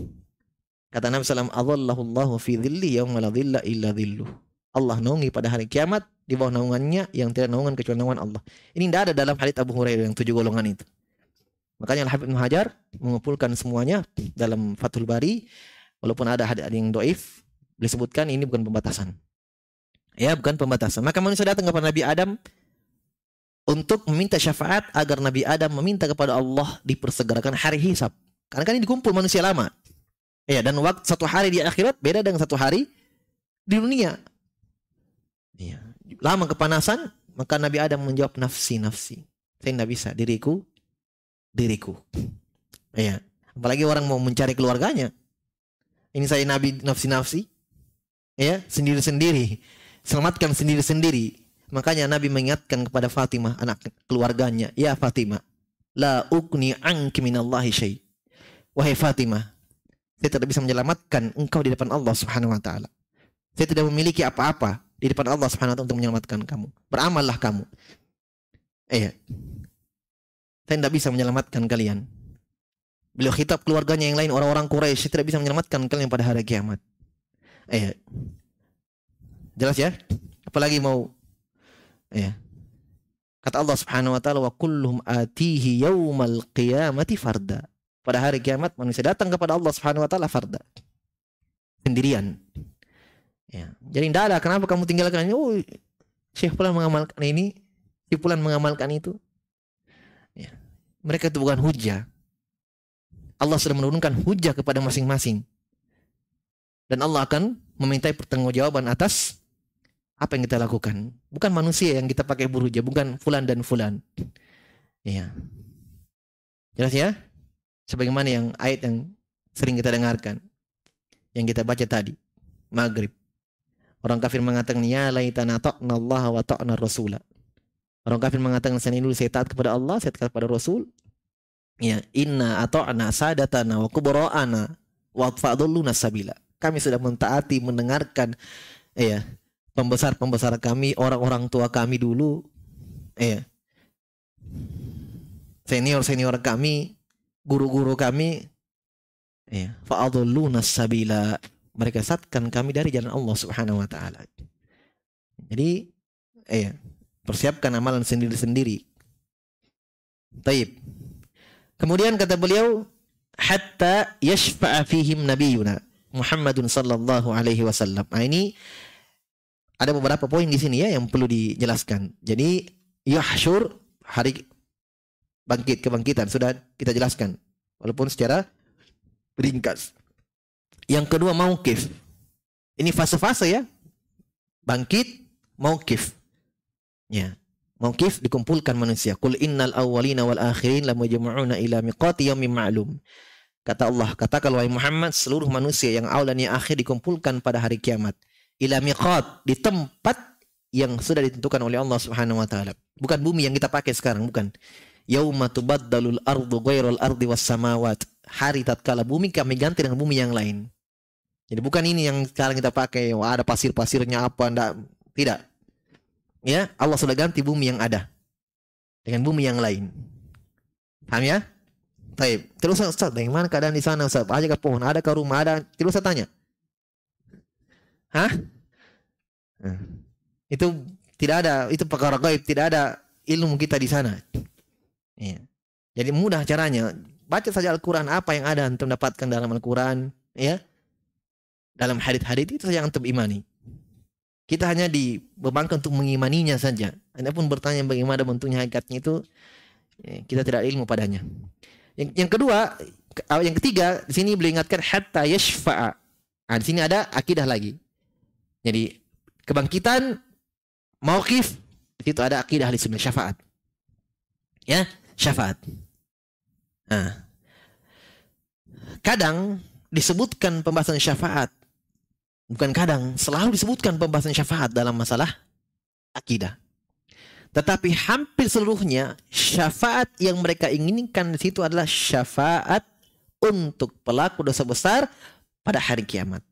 kata Nabi sallallahu Allahu fi dhilli yauma la dhilla illa dhillu Allah naungi pada hari kiamat di bawah naungannya yang tidak naungan kecuali naungan Allah. Ini tidak ada dalam hadits Abu Hurairah yang tujuh golongan itu. Makanya Al-Habib Hajar mengumpulkan semuanya dalam Fathul Bari walaupun ada hadis yang doif disebutkan ini bukan pembatasan. Ya, bukan pembatasan. Maka manusia datang kepada Nabi Adam untuk meminta syafaat agar Nabi Adam meminta kepada Allah dipersegerakan hari hisab. Karena kan ini dikumpul manusia lama. Ya, dan waktu satu hari di akhirat beda dengan satu hari di dunia. Ya lama kepanasan, maka Nabi Adam menjawab nafsi nafsi. Saya tidak bisa diriku diriku. Ya, apalagi orang mau mencari keluarganya. Ini saya Nabi nafsi nafsi. Ya, sendiri sendiri. Selamatkan sendiri sendiri. Makanya Nabi mengingatkan kepada Fatimah anak keluarganya, "Ya Fatimah, la ukni anki minallahi syai." Wahai Fatimah, saya tidak bisa menyelamatkan engkau di depan Allah Subhanahu wa taala. Saya tidak memiliki apa-apa di depan Allah Subhanahu wa taala untuk menyelamatkan kamu. Beramallah kamu. Iya. Saya tidak bisa menyelamatkan kalian. Beliau khitab keluarganya yang lain orang-orang Quraisy saya tidak bisa menyelamatkan kalian pada hari kiamat. Iya. Jelas ya? Apalagi mau Iya. Kata Allah Subhanahu wa taala wa kulluhum atihi yaumal qiyamati farda. Pada hari kiamat manusia datang kepada Allah Subhanahu wa taala farda. Sendirian. Ya. Jadi tidak ada kenapa kamu tinggalkan ini. Oh, Syekh Fulan mengamalkan ini, Syekh Fulan mengamalkan itu. Ya. Mereka itu bukan hujah. Allah sudah menurunkan hujah kepada masing-masing. Dan Allah akan memintai pertanggungjawaban atas apa yang kita lakukan. Bukan manusia yang kita pakai berhujah, bukan fulan dan fulan. Ya. Jelas ya? Sebagaimana yang ayat yang sering kita dengarkan. Yang kita baca tadi. Maghrib Orang kafir mengatakan ya laitana ta'na Allah wa ta'na Rasulah. Orang kafir mengatakan saya dulu saya taat kepada Allah, saya taat kepada Rasul. Ya, inna ata'na sadatana wa kubara'ana wa fa'dalluna sabila. Kami sudah mentaati mendengarkan ya pembesar-pembesar kami, orang-orang tua kami dulu ya. Senior-senior kami, guru-guru kami ya, fa'dalluna sabila. Mereka sesatkan kami dari jalan Allah Subhanahu wa taala. Jadi ya, Persiapkan amalan sendiri-sendiri. Taib. Kemudian kata beliau, hatta yashfa'a fihim nabiyuna Muhammadun sallallahu alaihi wasallam. Nah, ini ada beberapa poin di sini ya yang perlu dijelaskan. Jadi yahsyur hari bangkit kebangkitan sudah kita jelaskan walaupun secara ringkas. Yang kedua maukif. Ini fase-fase ya. Bangkit, maukif. Ya. Mauqif dikumpulkan manusia. Qul innal awwalina wal akhirin lamajmu'una ila miqati yaumin ma'lum. Kata Allah, katakan wahai Muhammad, seluruh manusia yang awal dan yang akhir dikumpulkan pada hari kiamat. Ila miqat, di tempat yang sudah ditentukan oleh Allah Subhanahu wa taala. Bukan bumi yang kita pakai sekarang, bukan. Yauma tubaddalul ardu ghairal ardi was samawat. Hari tatkala bumi kami ganti dengan bumi yang lain. Jadi bukan ini yang sekarang kita pakai, wah ada pasir-pasirnya apa, enggak. Tidak ya Allah sudah ganti bumi yang ada dengan bumi yang lain. Paham ya? Taib. Terus Ustaz, bagaimana keadaan di sana Ustaz? Ke pohon, ada ke rumah, ada. Terus saya tanya. Hah? Nah, itu tidak ada, itu perkara gaib, tidak ada ilmu kita di sana. Ya. Jadi mudah caranya. Baca saja Al-Quran apa yang ada untuk mendapatkan dalam Al-Quran. ya Dalam hadith-hadith itu saja yang untuk imani. Kita hanya dibebankan untuk mengimaninya saja. Anda pun bertanya bagaimana bentuknya hakikatnya itu, ya, kita tidak ilmu padanya. Yang, yang kedua, yang ketiga, di sini beliau ingatkan hatta yashfa'a. Nah, di sini ada akidah lagi. Jadi kebangkitan, mauqif, di situ ada akidah di sini syafaat. Ya, syafaat. Nah, kadang disebutkan pembahasan syafaat bukan kadang, selalu disebutkan pembahasan syafaat dalam masalah akidah. Tetapi hampir seluruhnya syafaat yang mereka inginkan di situ adalah syafaat untuk pelaku dosa besar pada hari kiamat.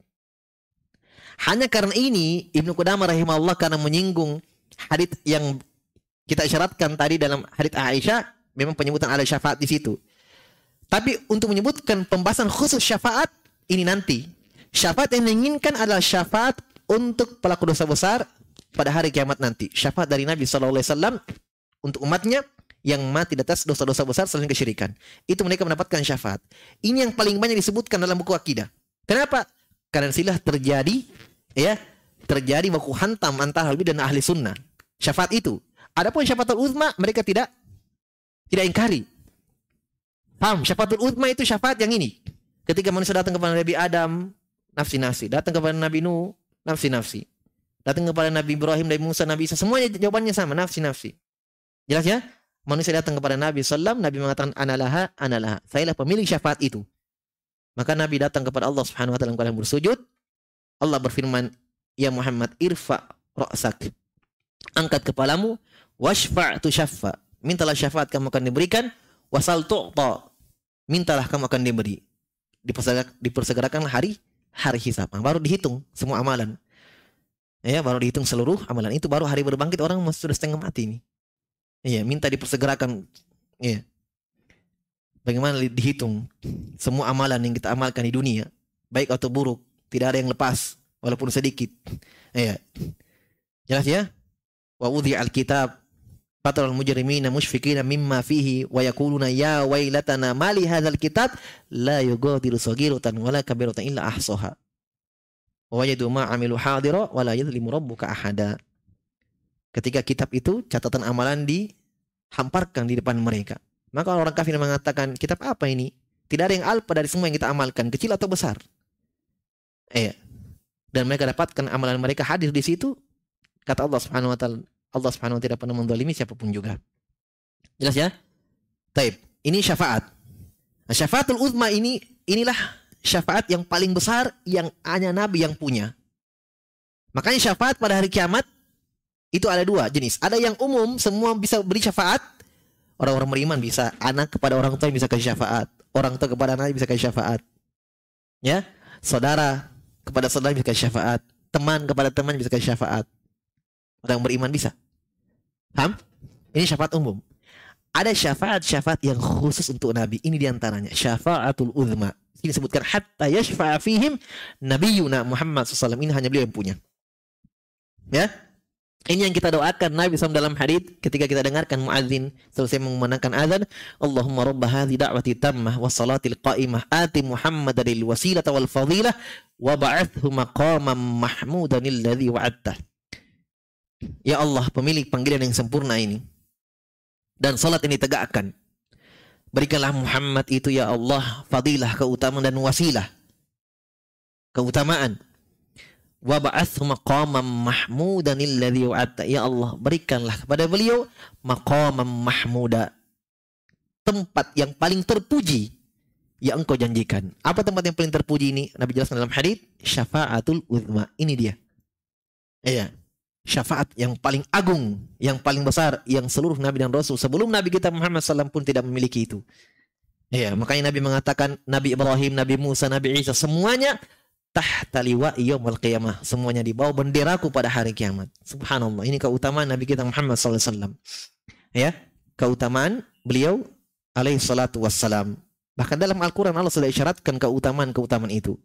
Hanya karena ini Ibnu Qudamah rahimahullah karena menyinggung hadits yang kita isyaratkan tadi dalam hadits Aisyah memang penyebutan ada syafaat di situ. Tapi untuk menyebutkan pembahasan khusus syafaat ini nanti Syafaat yang diinginkan adalah syafaat untuk pelaku dosa besar pada hari kiamat nanti. Syafaat dari Nabi SAW untuk umatnya yang mati di atas dosa-dosa besar selain kesyirikan. Itu mereka mendapatkan syafaat. Ini yang paling banyak disebutkan dalam buku akidah. Kenapa? Karena silah terjadi ya terjadi baku hantam antara Habib dan ahli sunnah. Syafaat itu. Adapun syafaatul uzma mereka tidak tidak ingkari. Paham? Syafaatul uzma itu syafaat yang ini. Ketika manusia datang kepada Nabi Adam, nafsi-nafsi. Datang kepada Nabi Nuh, nafsi-nafsi. Datang kepada Nabi Ibrahim, Nabi Musa, Nabi Isa. Semuanya jawabannya sama, nafsi-nafsi. Jelas ya? Manusia datang kepada Nabi Sallam, Nabi mengatakan analaha, analaha. Sayalah pemilik syafaat itu. Maka Nabi datang kepada Allah Subhanahu wa taala dalam bersujud. Allah berfirman, "Ya Muhammad, irfa ra'sak." Angkat kepalamu, washfa' tu syaffa. Mintalah syafaat kamu akan diberikan, wasal tu'ta. Mintalah kamu akan diberi. Dipersegerakan hari hari hisab. Nah, baru dihitung semua amalan. Ya, baru dihitung seluruh amalan. Itu baru hari berbangkit orang sudah setengah mati nih. Iya, minta dipersegerakan. Iya. Bagaimana dihitung semua amalan yang kita amalkan di dunia, baik atau buruk, tidak ada yang lepas walaupun sedikit. Iya. Jelas ya? Wa wudhi al-kitab Fatal mujrimina mushfikina mimma fihi wa yakuluna ya wailatana mali hadzal kitab la yughadiru saghiratan wala kabiratan illa ahsaha. Wa wajadu ma amilu hadira wa la yadhlimu rabbuka ahada. Ketika kitab itu catatan amalan dihamparkan di depan mereka. Maka orang kafir mengatakan, kitab apa ini? Tidak ada yang alpa dari semua yang kita amalkan, kecil atau besar. Eh, dan mereka dapatkan amalan mereka hadir di situ. Kata Allah Subhanahu wa taala, Allah Subhanahu wa tidak pernah mendolimi siapa pun juga. Jelas ya? Taib. Ini syafaat. Nah, syafaatul uzma ini inilah syafaat yang paling besar yang hanya Nabi yang punya. Makanya syafaat pada hari kiamat itu ada dua jenis. Ada yang umum, semua bisa beri syafaat. Orang-orang beriman bisa. Anak kepada orang tua yang bisa kasih syafaat. Orang tua kepada anak bisa kasih syafaat. Ya, saudara kepada saudara bisa kasih syafaat. Teman kepada teman bisa kasih syafaat. Orang beriman bisa. Paham? Ini syafaat umum. Ada syafaat-syafaat yang khusus untuk Nabi. Ini di antaranya. Syafaatul uzma. Ini disebutkan hatta yashfa'a fihim nabiyuna Muhammad SAW. Ini hanya beliau yang punya. Ya, ini yang kita doakan Nabi SAW dalam hadis ketika kita dengarkan muadzin selesai mengumandangkan azan, Allahumma rabb hadhi da'wati tammah wa salatil qa'imah ati Muhammadan lil wasilata wal fadilah wa ba'athhu maqaman mahmudan alladhi wa'adtah. Ya Allah, pemilik panggilan yang sempurna ini dan salat ini tegakkan. Berikanlah Muhammad itu ya Allah fadilah keutamaan dan wasilah. Keutamaan wa ba'athu maqaman mahmudan alladhi ya Allah berikanlah kepada beliau maqaman mahmuda tempat yang paling terpuji yang engkau janjikan. Apa tempat yang paling terpuji ini? Nabi jelaskan dalam hadis syafaatul uzma. Ini dia. Iya. Syafaat yang paling agung yang paling besar yang seluruh nabi dan rasul sebelum nabi kita Muhammad SAW pun tidak memiliki itu. Iya, makanya Nabi mengatakan Nabi Ibrahim, Nabi Musa, Nabi Isa semuanya tahta liwa yaumil qiyamah. Semuanya di bawah benderaku pada hari kiamat. Subhanallah. Ini keutamaan Nabi kita Muhammad SAW. Ya, keutamaan beliau alaihi salatu wassalam. Bahkan dalam Al-Quran Allah sudah isyaratkan keutamaan-keutamaan itu.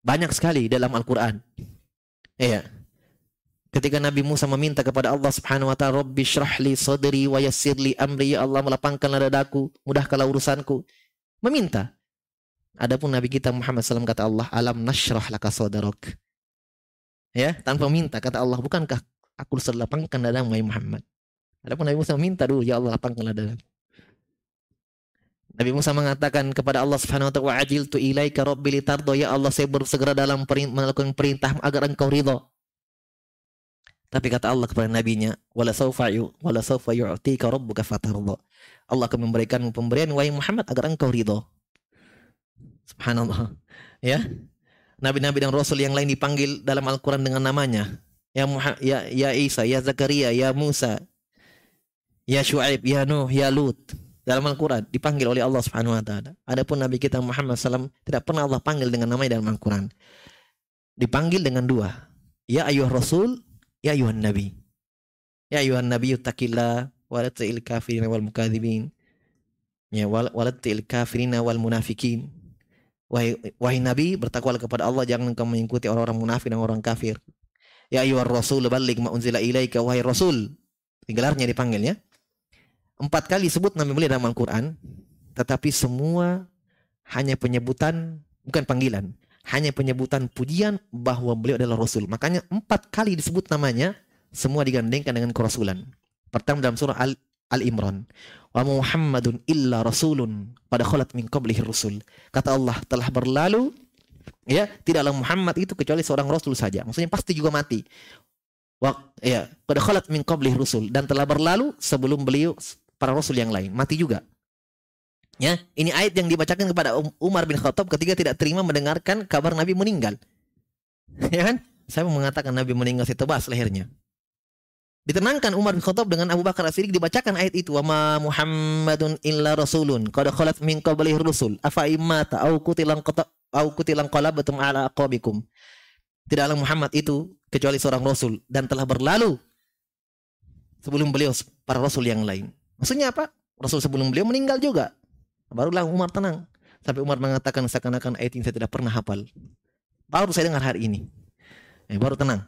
Banyak sekali dalam Al-Quran. Ya. Ketika Nabi Musa meminta kepada Allah Subhanahu wa taala, "Rabbi syrah li sadri wa yassir li amri." Ya Allah, melapangkanlah dadaku, mudahkanlah urusanku. Meminta. Adapun Nabi kita Muhammad SAW kata Allah, alam nashrah laka sodarok. Ya, tanpa minta kata Allah, bukankah aku sudah lapangkan dadamu ya Muhammad? Adapun Nabi Musa minta dulu, ya Allah lapangkanlah dadamu. Nabi Musa mengatakan kepada Allah Subhanahu wa taala, "Ajil tu ilaika rabbi litardo." Ya Allah, saya bersegera dalam melakukan perintah agar engkau ridho. Tapi kata Allah kepada nabinya, "Wala sawfa yu, wala sawfa yu'tika rabbuka fatardo." Allah akan memberikanmu pemberian wahai Muhammad agar engkau ridho. Subhanallah. Ya. Nabi-nabi dan rasul yang lain dipanggil dalam Al-Qur'an dengan namanya. Ya Muhammad, ya ya Isa, ya Zakaria, ya Musa, ya Shu'aib, ya Nuh, ya Lut. Dalam Al-Quran dipanggil oleh Allah Subhanahu wa taala. Adapun Nabi kita Muhammad SAW tidak pernah Allah panggil dengan namanya dalam Al-Quran. Dipanggil dengan dua. Ya ayuh Rasul, ya ayuhan Nabi. Ya ayuhan Nabi yutakillah wa la kafirin wal mukadzibin. Ya wa la kafirin wal munafikin. Wahai, wahai Nabi, bertakwalah kepada Allah, jangan engkau mengikuti orang-orang munafik dan orang kafir. Ya ayyuhar rasul balik ma unzila ilaika wahai rasul. Gelarnya dipanggilnya. Empat kali sebut nama mulia dalam Al-Qur'an, tetapi semua hanya penyebutan bukan panggilan, hanya penyebutan pujian bahwa beliau adalah rasul. Makanya empat kali disebut namanya, semua digandengkan dengan kerasulan. Pertama dalam surah Al Al-Imran. Wa Muhammadun illa rasulun pada kholat min qablihi rusul. Kata Allah telah berlalu ya tidaklah Muhammad itu kecuali seorang rasul saja. Maksudnya pasti juga mati. Wa ya pada kholat min qablihi rusul dan telah berlalu sebelum beliau para rasul yang lain mati juga. Ya, ini ayat yang dibacakan kepada um-, Umar bin Khattab ketika tidak terima mendengarkan kabar Nabi meninggal. Ya kan? Saya mengatakan Nabi meninggal saya tebas lehernya. Ditenangkan Umar bin Khattab dengan Abu Bakar As-Siddiq dibacakan ayat itu wa ma Muhammadun illa rasulun qad khalat min qablihi rusul afa immata au kutilan qata au kutilan qalabatum ala aqabikum Tidaklah Muhammad itu kecuali seorang rasul dan telah berlalu sebelum beliau para rasul yang lain. Maksudnya apa? Rasul sebelum beliau meninggal juga. Barulah Umar tenang. Sampai Umar mengatakan seakan-akan ayat ini saya tidak pernah hafal. Baru saya dengar hari ini. Eh, baru tenang.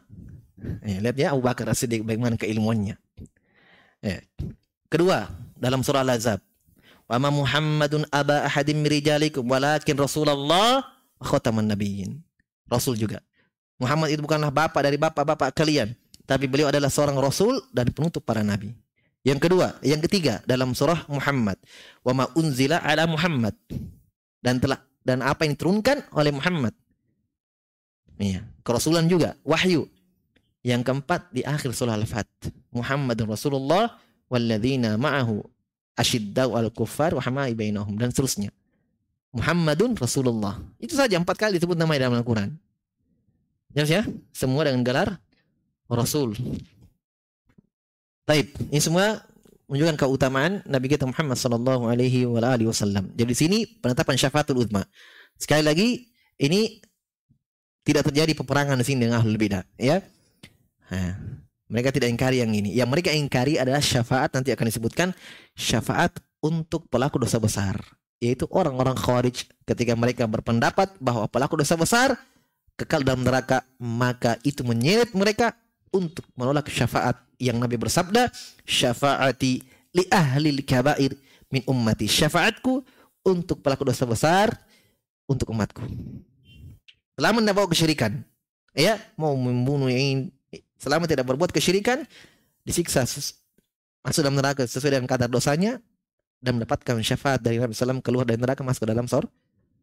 Ya, lihat ya Abu Bakar As-Siddiq bagaimana keilmuannya. Ya. Kedua, dalam surah Al-Azab. Wa ma Muhammadun aba ahadim mirijalikum walakin Rasulullah khataman nabiyyin. Rasul juga. Muhammad itu bukanlah bapak dari bapak-bapak kalian, tapi beliau adalah seorang rasul dan penutup para nabi. Yang kedua, yang ketiga dalam surah Muhammad, wa ma unzila ala Muhammad dan telah dan apa yang diturunkan oleh Muhammad. Iya, kerasulan juga, wahyu yang keempat di akhir surah Al-Fat. Muhammadun Rasulullah walladzina ma'ahu asyiddau al kuffar wa hamai bainahum dan seterusnya. Muhammadun Rasulullah. Itu saja empat kali disebut nama dalam Al-Quran. Jelas ya? Semua dengan gelar Rasul. Taib. Ini semua menunjukkan keutamaan Nabi kita Muhammad sallallahu alaihi wasallam. Jadi sini penetapan syafaatul uzma. Sekali lagi ini tidak terjadi peperangan di sini dengan ahlul bidah, ya. Nah, mereka tidak ingkari yang ini. Yang mereka ingkari adalah syafaat nanti akan disebutkan syafaat untuk pelaku dosa besar, yaitu orang-orang khawarij ketika mereka berpendapat bahwa pelaku dosa besar kekal dalam neraka, maka itu menyeret mereka untuk menolak syafaat yang Nabi bersabda, syafaati li ahli kabair min ummati. Syafaatku untuk pelaku dosa besar untuk umatku. Tidak bawa kesyirikan, ya mau membunuh yang selama tidak berbuat kesyirikan disiksa masuk dalam neraka sesuai dengan kadar dosanya dan mendapatkan syafaat dari Nabi SAW keluar dari neraka masuk ke dalam sor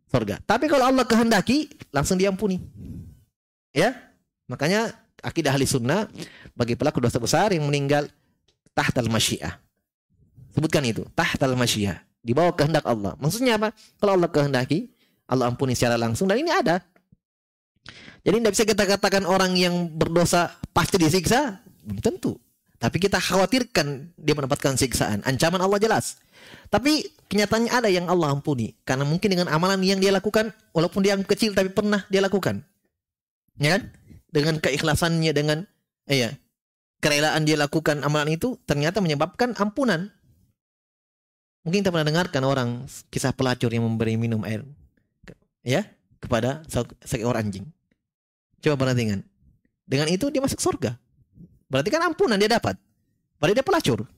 sorga. Tapi kalau Allah kehendaki langsung diampuni. Ya, makanya akidah ahli sunnah bagi pelaku dosa besar yang meninggal tahtal masyiah. Sebutkan itu, tahtal masyiah. Di bawah kehendak Allah. Maksudnya apa? Kalau Allah kehendaki, Allah ampuni secara langsung dan ini ada. Jadi tidak bisa kita katakan orang yang berdosa pasti disiksa, belum tentu. Tapi kita khawatirkan dia mendapatkan siksaan. Ancaman Allah jelas. Tapi kenyataannya ada yang Allah ampuni. Karena mungkin dengan amalan yang dia lakukan, walaupun dia kecil tapi pernah dia lakukan. Ya kan? Dengan keikhlasannya, dengan eh, ya, kerelaan dia lakukan amalan itu, ternyata menyebabkan ampunan. Mungkin kita pernah dengarkan orang kisah pelacur yang memberi minum air ya kepada seekor anjing. Coba perhatikan. Dengan itu dia masuk surga. Berarti kan ampunan dia dapat. Padahal dia pelacur.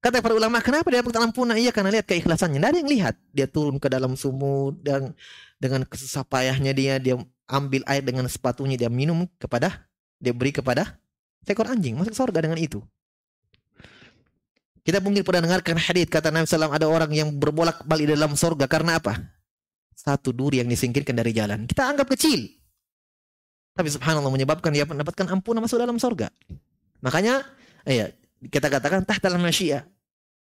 Kata para ulama, kenapa dia dapat ampunan? Iya karena lihat keikhlasannya. Tidak ada yang lihat. Dia turun ke dalam sumur dan dengan kesusah payahnya dia dia ambil air dengan sepatunya dia minum kepada dia beri kepada seekor anjing masuk surga dengan itu. Kita mungkin pernah dengarkan hadis kata Nabi SAW ada orang yang berbolak balik dalam surga karena apa? Satu duri yang disingkirkan dari jalan. Kita anggap kecil. Tapi subhanallah menyebabkan dia mendapatkan ampunan masuk dalam surga. Makanya ya kita katakan tahtal masyiah.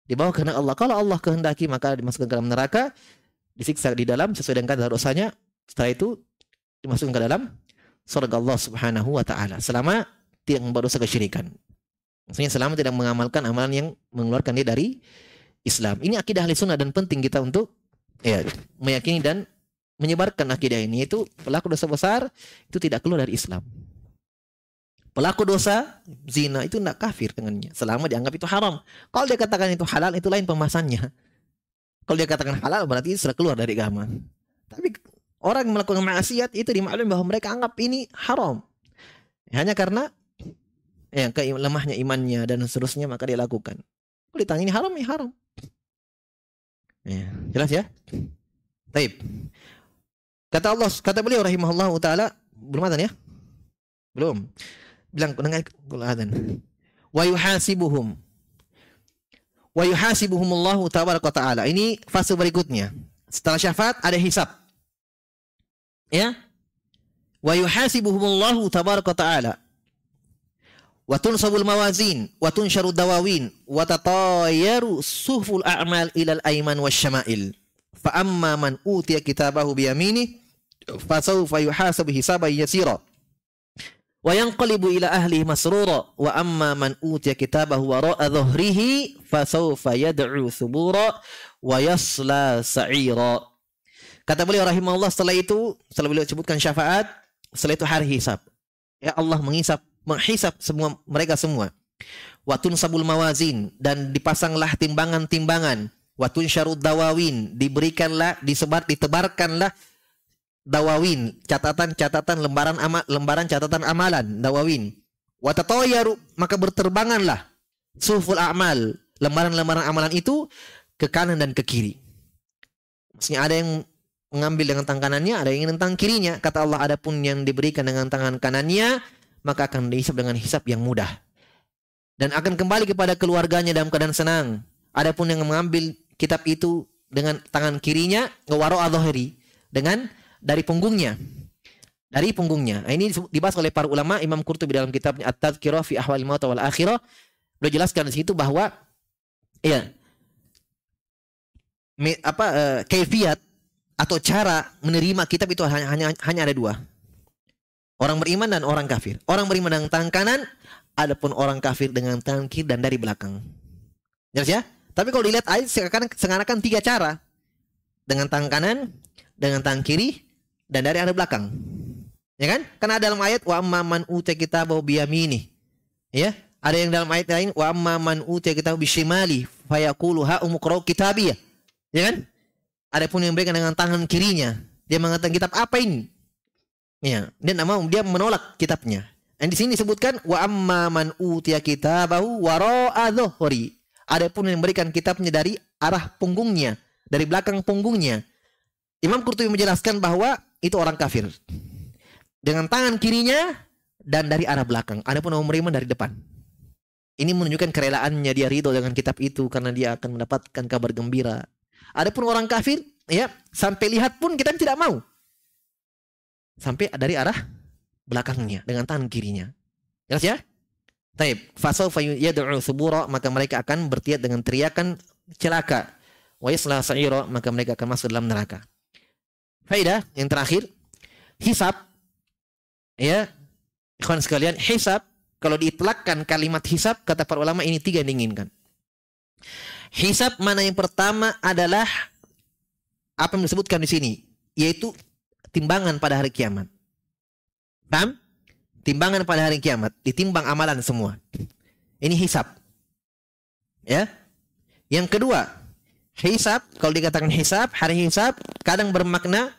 Di bawah kehendak Allah. Kalau Allah kehendaki maka dimasukkan ke dalam neraka, disiksa di dalam sesuai dengan kadar dosanya. Setelah itu dimasukkan ke dalam surga Allah Subhanahu wa taala selama tidak membuat dosa kesyirikan. Maksudnya selama tidak mengamalkan amalan yang mengeluarkan dia dari Islam. Ini akidah ahli sunnah dan penting kita untuk ya meyakini dan menyebarkan akidah ini itu pelaku dosa besar itu tidak keluar dari Islam. Pelaku dosa zina itu tidak kafir dengannya selama dianggap itu haram. Kalau dia katakan itu halal itu lain pembahasannya. Kalau dia katakan halal berarti sudah keluar dari agama. Tapi orang yang melakukan maksiat itu dimaklumi bahwa mereka anggap ini haram. Hanya karena ya lemahnya imannya dan seterusnya maka dia lakukan. Kalau ditanya ini haram ya haram. Ya, jelas ya? Taib. Kata Allah, kata beliau rahimahullah taala, belum ada ya? Belum. Bilang kalau adzan. Wa yuhasibuhum. Wa yuhasibuhum Allah tabaraka taala. Ini fase berikutnya. Setelah syafaat ada hisab. Ya? Wa yuhasibuhum Allah tabaraka taala. Wa tunsabul mawazin wa tunsharu dawawin wa tatayaru suhful a'mal ilal aiman wasyama'il. Fa amma man utiya kitabahu biyaminih fasawfa yuhasabu hisaban yasira. Wa yanqalibu ila ahlihi masrura. Wa amma man utiya kitabahu wara'a dhahrihi fasawfa yad'u thubura wa yasla sa'ira. Kata beliau rahimahullah setelah itu setelah beliau sebutkan syafaat setelah itu hari hisab. Ya Allah menghisap menghisap semua mereka semua. Watun sabul mawazin dan dipasanglah timbangan-timbangan. Watun syarud dawawin diberikanlah disebar ditebarkanlah dawawin, catatan-catatan lembaran amal, lembaran catatan amalan, dawawin. Watatoyaru, maka berterbanganlah suful amal, lembaran-lembaran amalan itu ke kanan dan ke kiri. Maksudnya ada yang mengambil dengan tangan kanannya, ada yang tentang kirinya. Kata Allah, adapun yang diberikan dengan tangan kanannya, maka akan dihisap dengan hisap yang mudah. Dan akan kembali kepada keluarganya dalam keadaan senang. Adapun yang mengambil kitab itu dengan tangan kirinya, ngewaro adhohri. Dengan dari punggungnya. Dari punggungnya. Nah, ini dibahas oleh para ulama Imam Qurtubi dalam kitabnya At-Tadhkirah fi Ahwal Maut wal Akhirah. Beliau jelaskan di situ bahwa ya me, apa uh, kaifiat atau cara menerima kitab itu hanya hanya hanya ada dua. Orang beriman dan orang kafir. Orang beriman dengan tangan kanan, adapun orang kafir dengan tangan kiri dan dari belakang. Jelas ya? Tapi kalau dilihat ayat seakan seakan tiga cara. Dengan tangan kanan, dengan tangan kiri, dan dari arah belakang. Ya kan? Karena dalam ayat wa amman uta kitabahu biyamini. Ya, ada yang dalam ayat lain wa amman uta kitabahu bishimali fayaqulu ha umqra kitabiyah. Ya kan? Ada pun yang berikan dengan tangan kirinya. Dia mengatakan kitab apa ini? Ya, dia tidak mau, dia menolak kitabnya. Dan di sini disebutkan wa amma man utiya kitabahu wara'a dhuhri. Ada pun yang memberikan kitabnya dari arah punggungnya, dari belakang punggungnya. Imam Qurtubi menjelaskan bahwa itu orang kafir. Dengan tangan kirinya dan dari arah belakang. Ada pun orang beriman dari depan. Ini menunjukkan kerelaannya dia ridho dengan kitab itu karena dia akan mendapatkan kabar gembira. Ada pun orang kafir, ya sampai lihat pun kita tidak mau sampai dari arah belakangnya dengan tangan kirinya. Jelas ya? Taib. Fasawfa yad'u subura maka mereka akan bertiat dengan teriakan celaka. Wa yasla sa'ira maka mereka akan masuk dalam neraka. Faidah yang terakhir, hisab ya, ikhwan sekalian, hisab kalau diitlakkan kalimat hisab kata para ulama ini tiga yang diinginkan. Hisab mana yang pertama adalah apa yang disebutkan di sini, yaitu timbangan pada hari kiamat. Paham? Timbangan pada hari kiamat, ditimbang amalan semua. Ini hisap. Ya. Yang kedua, hisap, kalau dikatakan hisap, hari hisap kadang bermakna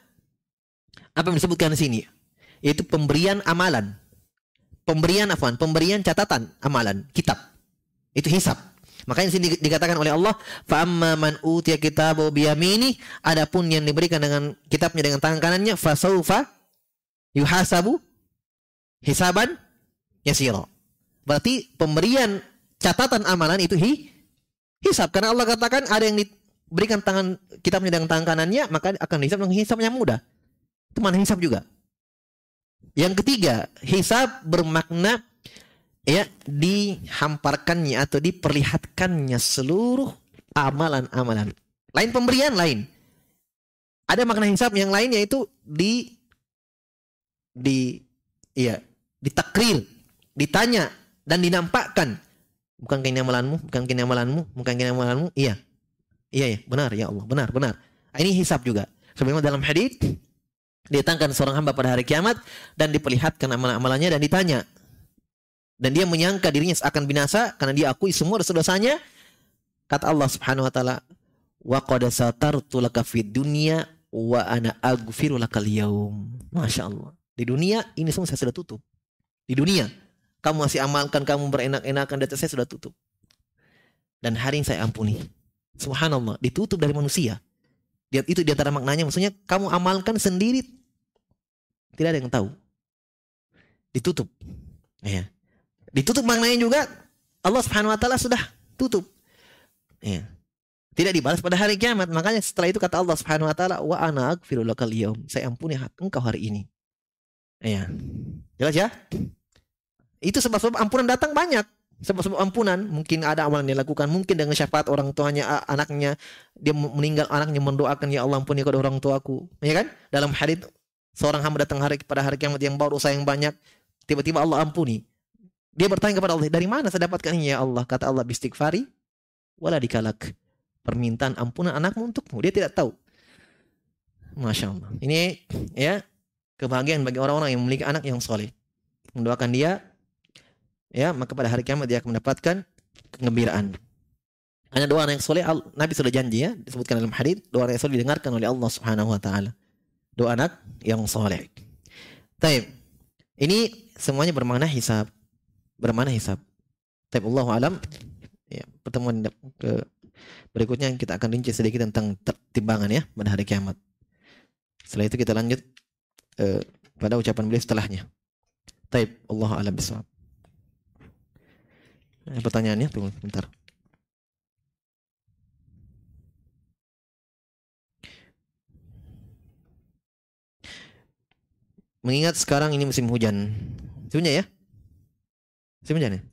apa yang disebutkan di sini? Yaitu pemberian amalan. Pemberian afwan, pemberian catatan amalan, kitab. Itu hisap. Makanya di sini dikatakan oleh Allah, "Fa'amma man utiya kitabahu biyamini", adapun yang diberikan dengan kitabnya dengan tangan kanannya, fasaufa yuhasabu hisaban yasira. Berarti pemberian catatan amalan itu hi, hisab karena Allah katakan ada yang diberikan tangan kitabnya dengan tangan kanannya maka akan hisab dengan hisab yang mudah. Itu mana hisab juga. Yang ketiga, hisab bermakna ya dihamparkannya atau diperlihatkannya seluruh amalan-amalan. Lain pemberian lain. Ada makna hisab yang lain yaitu di di iya, ditakrir, ditanya dan dinampakkan. Bukan ini amalanmu, bukan ini amalanmu, bukan ini amalanmu. Iya. Iya. Ya, benar ya Allah, benar, benar. Nah, ini hisab juga. Sebagaimana dalam hadis ditangkan seorang hamba pada hari kiamat dan diperlihatkan amalan-amalannya dan ditanya. Dan dia menyangka dirinya akan binasa karena dia akui semua dosa-dosanya. Kata Allah Subhanahu wa taala wa qad satartu laka fid dunya wa ana aghfiru lakal yaum. Masya Allah. Di dunia ini semua saya sudah tutup. Di dunia. Kamu masih amalkan kamu berenak-enakan data saya sudah tutup. Dan hari ini saya ampuni subhanallah ditutup dari manusia itu di antara maknanya maksudnya kamu amalkan sendiri tidak ada yang tahu ditutup ya Ditutup maknanya juga Allah Subhanahu wa taala sudah tutup. Ya. Tidak dibalas pada hari kiamat. Makanya setelah itu kata Allah Subhanahu wa taala, "Wa ana aghfiru lakal yaum." Saya ampuni hak engkau hari ini. Ya. Jelas ya? Itu sebab-sebab ampunan datang banyak. Sebab-sebab ampunan mungkin ada amalan yang dilakukan, mungkin dengan syafaat orang tuanya, anaknya, dia meninggal anaknya mendoakan ya Allah ampuni kepada orang tuaku. Ya kan? Dalam hadis seorang hamba datang hari pada hari kiamat yang baru dosa yang banyak, tiba-tiba Allah ampuni. Dia bertanya kepada Allah, dari mana saya dapatkan ini ya Allah? Kata Allah, bistighfari wala dikalak. Permintaan ampunan anakmu untukmu. Dia tidak tahu. Masya Allah. Ini ya kebahagiaan bagi orang-orang yang memiliki anak yang soleh. Mendoakan dia, ya maka pada hari kiamat dia akan mendapatkan kegembiraan. Hanya doa yang soleh, Nabi sudah janji ya, disebutkan dalam hadis doa yang soleh didengarkan oleh Allah Subhanahu Wa Taala. Doa anak yang soleh. Taib. Ini semuanya bermakna hisab bermana hisab. Tapi Allah alam ya, pertemuan ke berikutnya kita akan rinci sedikit tentang timbangan ya pada hari kiamat. Setelah itu kita lanjut uh, pada ucapan beliau setelahnya. Taib Allah alam bisawab. Eh, pertanyaannya tunggu sebentar. Mengingat sekarang ini musim hujan. Sebenarnya ya, Sebenarnya.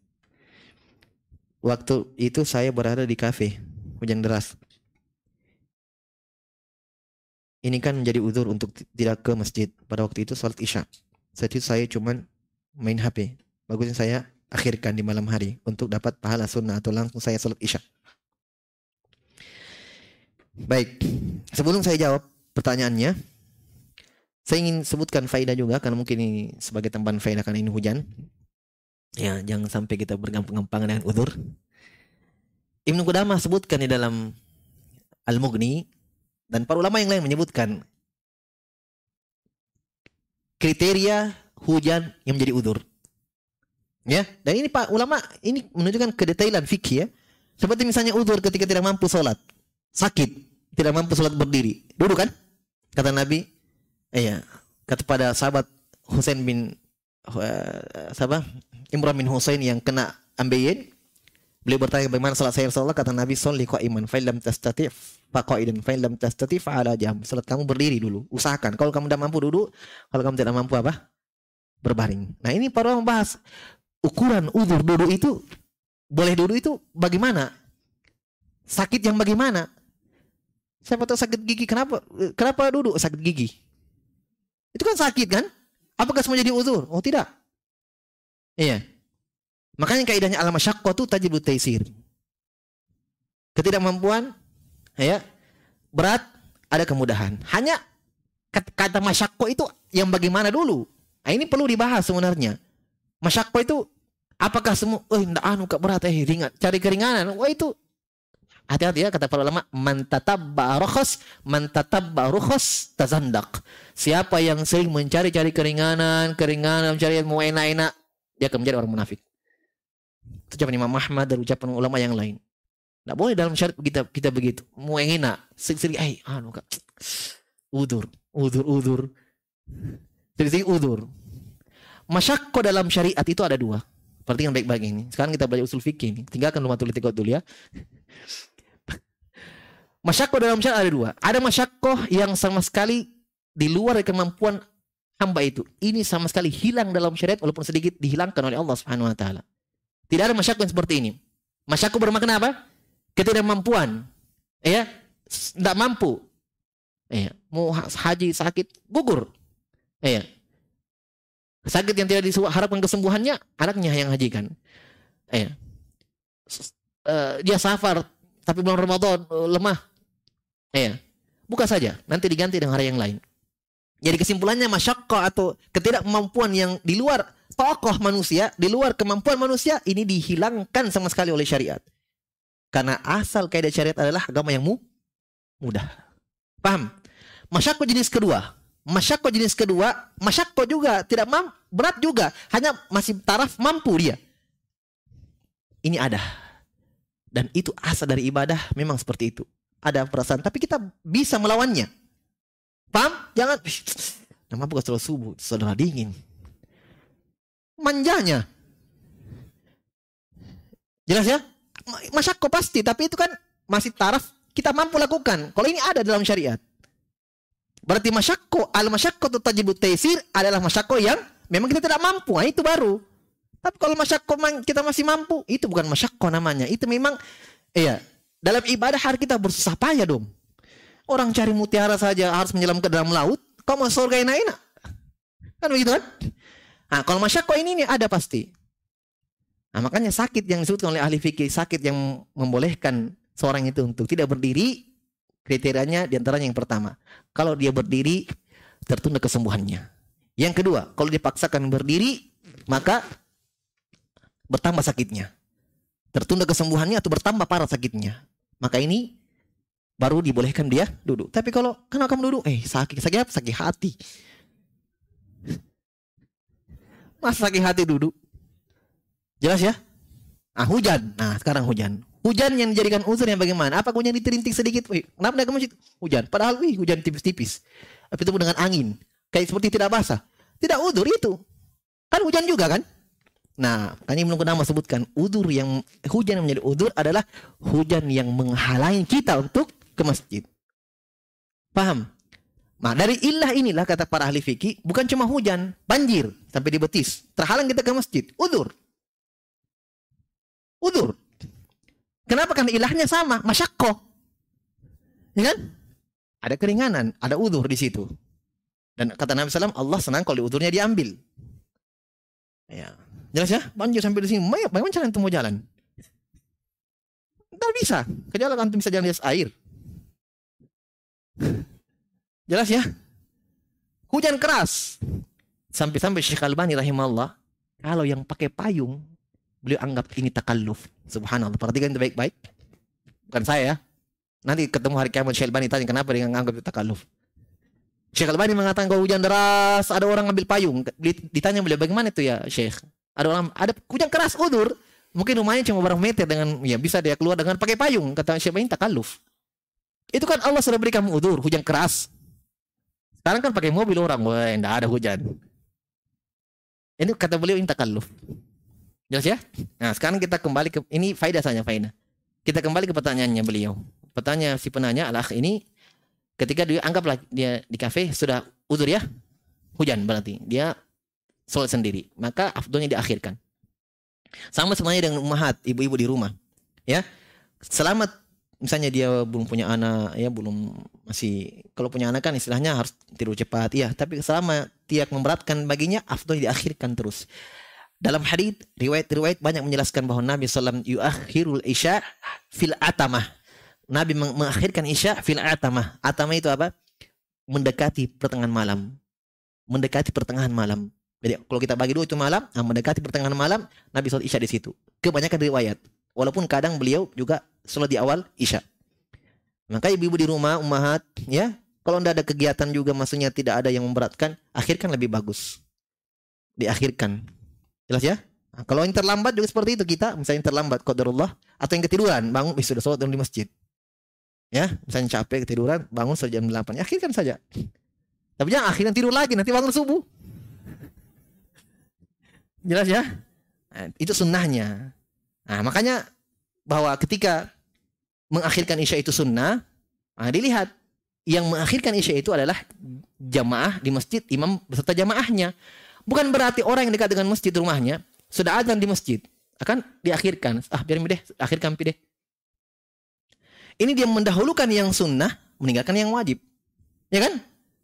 Waktu itu saya berada di kafe, hujan deras. Ini kan menjadi uzur untuk tidak ke masjid pada waktu itu sholat isya. Saat itu saya cuman main HP. Bagusnya saya akhirkan di malam hari untuk dapat pahala sunnah atau langsung saya salat isya. Baik, sebelum saya jawab pertanyaannya, saya ingin sebutkan faedah juga karena mungkin ini sebagai tambahan faedah karena ini hujan. Ya, jangan sampai kita bergampang-gampangan dengan udur. Ibnu Qudamah sebutkan di dalam Al-Mughni dan para ulama yang lain menyebutkan kriteria hujan yang menjadi udur. Ya, dan ini Pak ulama ini menunjukkan kedetailan fikih ya. Seperti misalnya udur ketika tidak mampu sholat, sakit, tidak mampu sholat berdiri, duduk kan? Kata Nabi, iya, kata pada sahabat Husain bin uh, siapa? Imran bin Husain yang kena ambeien, beliau bertanya bagaimana salat saya Rasulullah kata Nabi sholli qa'iman fa lam tastati' fa qa'idan fa lam tastati' fa ala jam. Salat kamu berdiri dulu, usahakan. Kalau kamu tidak mampu duduk, kalau kamu tidak mampu apa? Berbaring. Nah, ini para membahas ukuran udur duduk itu boleh duduk itu bagaimana? Sakit yang bagaimana? Siapa tahu sakit gigi kenapa kenapa duduk sakit gigi? Itu kan sakit kan? Apakah semua jadi uzur? Oh tidak. Iya. Makanya kaidahnya alam masyaqqah itu tajibu taisir. Ketidakmampuan ya berat ada kemudahan. Hanya kata masyaqqah itu yang bagaimana dulu? Nah, ini perlu dibahas sebenarnya. Masyakko itu apakah semua oh enggak anu kak berat eh ringan. Cari keringanan. Wah itu. Hati-hati ya kata para ulama mantatabba rukhas mantatabba rukhas tazandak siapa yang sering mencari-cari keringanan keringanan mencari mau enak-enak dia akan menjadi orang munafik. Itu ucapan Imam Ahmad dan ucapan ulama yang lain. Tidak boleh dalam syariat kita kita begitu. Mau yang enak, sering-sering, eh, anu kak, udur, udur, udur, sering-sering udur. Masyakko dalam syariat itu ada dua. Perhatikan baik-baik ini. Sekarang kita belajar usul fikih ini. Tinggalkan rumah tulis dulu ya. Masyakko dalam syariat ada dua. Ada masyakko yang sama sekali di luar kemampuan hamba itu. Ini sama sekali hilang dalam syariat walaupun sedikit dihilangkan oleh Allah Subhanahu wa taala. Tidak ada masyakko yang seperti ini. Masyakko bermakna apa? Ketidakmampuan. Ya, tidak mampu. Ya, mau haji sakit gugur. Ya, Sakit yang tidak diharapkan kesembuhannya, anaknya yang hajikan. Eh, uh, dia safar, tapi bulan Ramadan uh, lemah. Eh, buka saja, nanti diganti dengan hari yang lain. Jadi kesimpulannya masyakka atau ketidakmampuan yang di luar tokoh manusia, di luar kemampuan manusia, ini dihilangkan sama sekali oleh syariat. Karena asal kaidah syariat adalah agama yang mu mudah. Paham? Masyakko jenis kedua, Masyakko jenis kedua, masyakko juga tidak mam, berat juga, hanya masih taraf mampu dia. Ini ada. Dan itu asal dari ibadah memang seperti itu. Ada perasaan, tapi kita bisa melawannya. Paham? Jangan nama bukan setelah subuh, setelah dingin. Manjanya. Jelas ya? Masyakko pasti, tapi itu kan masih taraf kita mampu lakukan. Kalau ini ada dalam syariat. Berarti masyakko, al masyakko itu tajibut taisir adalah masyakko yang memang kita tidak mampu. Nah, itu baru. Tapi kalau masyakko kita masih mampu, itu bukan masyakko namanya. Itu memang, iya, dalam ibadah hari kita bersusah payah dong. Orang cari mutiara saja harus menyelam ke dalam laut, kau mau surga enak-enak. Kan begitu kan? Nah, kalau masyakko ini, ini ada pasti. Nah, makanya sakit yang disebutkan oleh ahli fikih, sakit yang membolehkan seorang itu untuk tidak berdiri, Kriterianya di antaranya yang pertama, kalau dia berdiri tertunda kesembuhannya. Yang kedua, kalau dipaksakan berdiri, maka bertambah sakitnya. Tertunda kesembuhannya atau bertambah parah sakitnya. Maka ini baru dibolehkan dia duduk. Tapi kalau kan kamu duduk, eh sakit, sakit apa? Sakit hati. Mas sakit hati duduk. Jelas ya? Ah hujan. Nah sekarang hujan. Hujan yang dijadikan uzur yang bagaimana? Apa hujan diterintik sedikit? Wih, kenapa ke masjid? Hujan. Padahal wih, hujan tipis-tipis. Tapi itu dengan angin. Kayak seperti tidak basah. Tidak uzur itu. Kan hujan juga kan? Nah, kan ini belum nama sebutkan udur yang hujan yang menjadi udur adalah hujan yang menghalangi kita untuk ke masjid. Paham? Nah, dari ilah inilah kata para ahli fikih, bukan cuma hujan, banjir sampai di betis, terhalang kita ke masjid, udur. Udur. Kenapa? Karena ilahnya sama, masyakko. Ya kan? Ada keringanan, ada udur di situ. Dan kata Nabi SAW, Allah senang kalau udurnya diambil. Ya. Jelas ya? Banjir sampai di sini. Bagaimana cara antum mau jalan? Tidak bisa. Kecuali antum bisa jalan di air. Jelas ya? Hujan keras. Sampai-sampai Syekh Albani rahimahullah, kalau yang pakai payung, beliau anggap ini takalluf. Subhanallah. Perhatikan itu baik-baik. Bukan saya ya. Nanti ketemu hari kiamat Syekh Albani tanya kenapa dia anggap itu takalluf. Syekh Albani mengatakan kalau hujan deras, ada orang ngambil payung. Ditanya beliau bagaimana itu ya Syekh? Ada orang ada hujan keras udur. Mungkin rumahnya cuma berapa meter dengan ya bisa dia keluar dengan pakai payung. Kata Syekh Albani takalluf. Itu kan Allah sudah beri kamu udur, hujan keras. Sekarang kan pakai mobil orang, wah enggak ada hujan. Ini kata beliau ini takalluf. Jelas ya? Nah, sekarang kita kembali ke ini faedah saja faedah. Kita kembali ke pertanyaannya beliau. Pertanyaan si penanya al ini ketika dia anggaplah dia di kafe sudah udur ya? Hujan berarti. Dia sholat sendiri. Maka afdolnya diakhirkan. Sama semuanya dengan umahat ibu-ibu di rumah. Ya selamat. Misalnya dia belum punya anak ya belum masih kalau punya anak kan istilahnya harus tidur cepat ya tapi selama tidak memberatkan baginya afdol diakhirkan terus dalam hadis riwayat-riwayat banyak menjelaskan bahwa Nabi SAW yuakhirul isya fil atamah Nabi mengakhirkan Isya fil atamah. Atamah itu apa? Mendekati pertengahan malam. Mendekati pertengahan malam. Jadi kalau kita bagi dua itu malam, nah mendekati pertengahan malam, Nabi sholat Isya di situ. Kebanyakan riwayat. Walaupun kadang beliau juga sholat di awal Isya. Maka ibu-ibu di rumah, umahat, ya, kalau tidak ada kegiatan juga maksudnya tidak ada yang memberatkan, akhirkan lebih bagus. Diakhirkan. Jelas ya? Nah, kalau yang terlambat juga seperti itu kita, misalnya yang terlambat qadarullah atau yang ketiduran, bangun eh, sudah sholat di masjid. Ya, misalnya capek ketiduran, bangun jam 8. Ya, akhirkan saja. Tapi jangan akhirnya tidur lagi, nanti bangun subuh. Jelas ya? Nah, itu sunnahnya. Nah, makanya bahwa ketika mengakhirkan isya itu sunnah, nah, dilihat yang mengakhirkan isya itu adalah jamaah di masjid, imam beserta jamaahnya. Bukan berarti orang yang dekat dengan masjid rumahnya sudah ada di masjid akan diakhirkan. Ah, biar deh, akhirkan deh. Ini dia mendahulukan yang sunnah, meninggalkan yang wajib. Ya kan?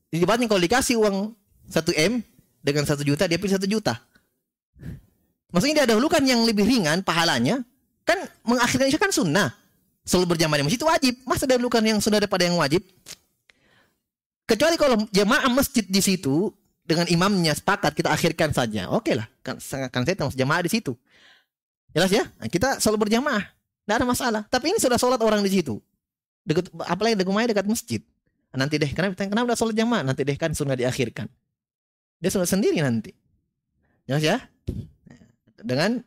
Di debatnya kalau dikasih uang 1 M dengan 1 juta, dia pilih 1 juta. Maksudnya dia dahulukan yang lebih ringan pahalanya, kan mengakhirkan itu kan sunnah. Selalu berjamaah di masjid itu wajib. Masa dahulukan yang sunnah daripada yang wajib? Kecuali kalau jamaah masjid di situ dengan imamnya sepakat kita akhirkan saja. Oke lah, kan, kan saya termasuk jamaah di situ. Jelas ya? Nah, kita selalu berjamaah. Tidak ada masalah. Tapi ini sudah sholat orang di situ. Dekat, apalagi dekat rumahnya dekat masjid. Nanti deh, kenapa, kenapa udah sholat jamaah? Nanti deh kan sunnah diakhirkan. Dia sholat sendiri nanti. Jelas ya? Dengan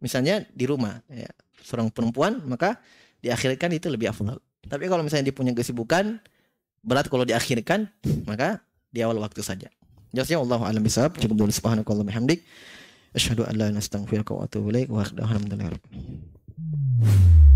misalnya di rumah, ya, seorang perempuan, maka diakhirkan itu lebih afdal. Tapi kalau misalnya dia punya kesibukan, berat kalau diakhirkan, maka di awal waktu saja. Jelasnya Allah alam bisawab. Cukup dulu subhanakallah bihamdik. Asyhadu an la ilaha illa anta astaghfiruka wa atubu ilaik wa alhamdulillah. Thank you.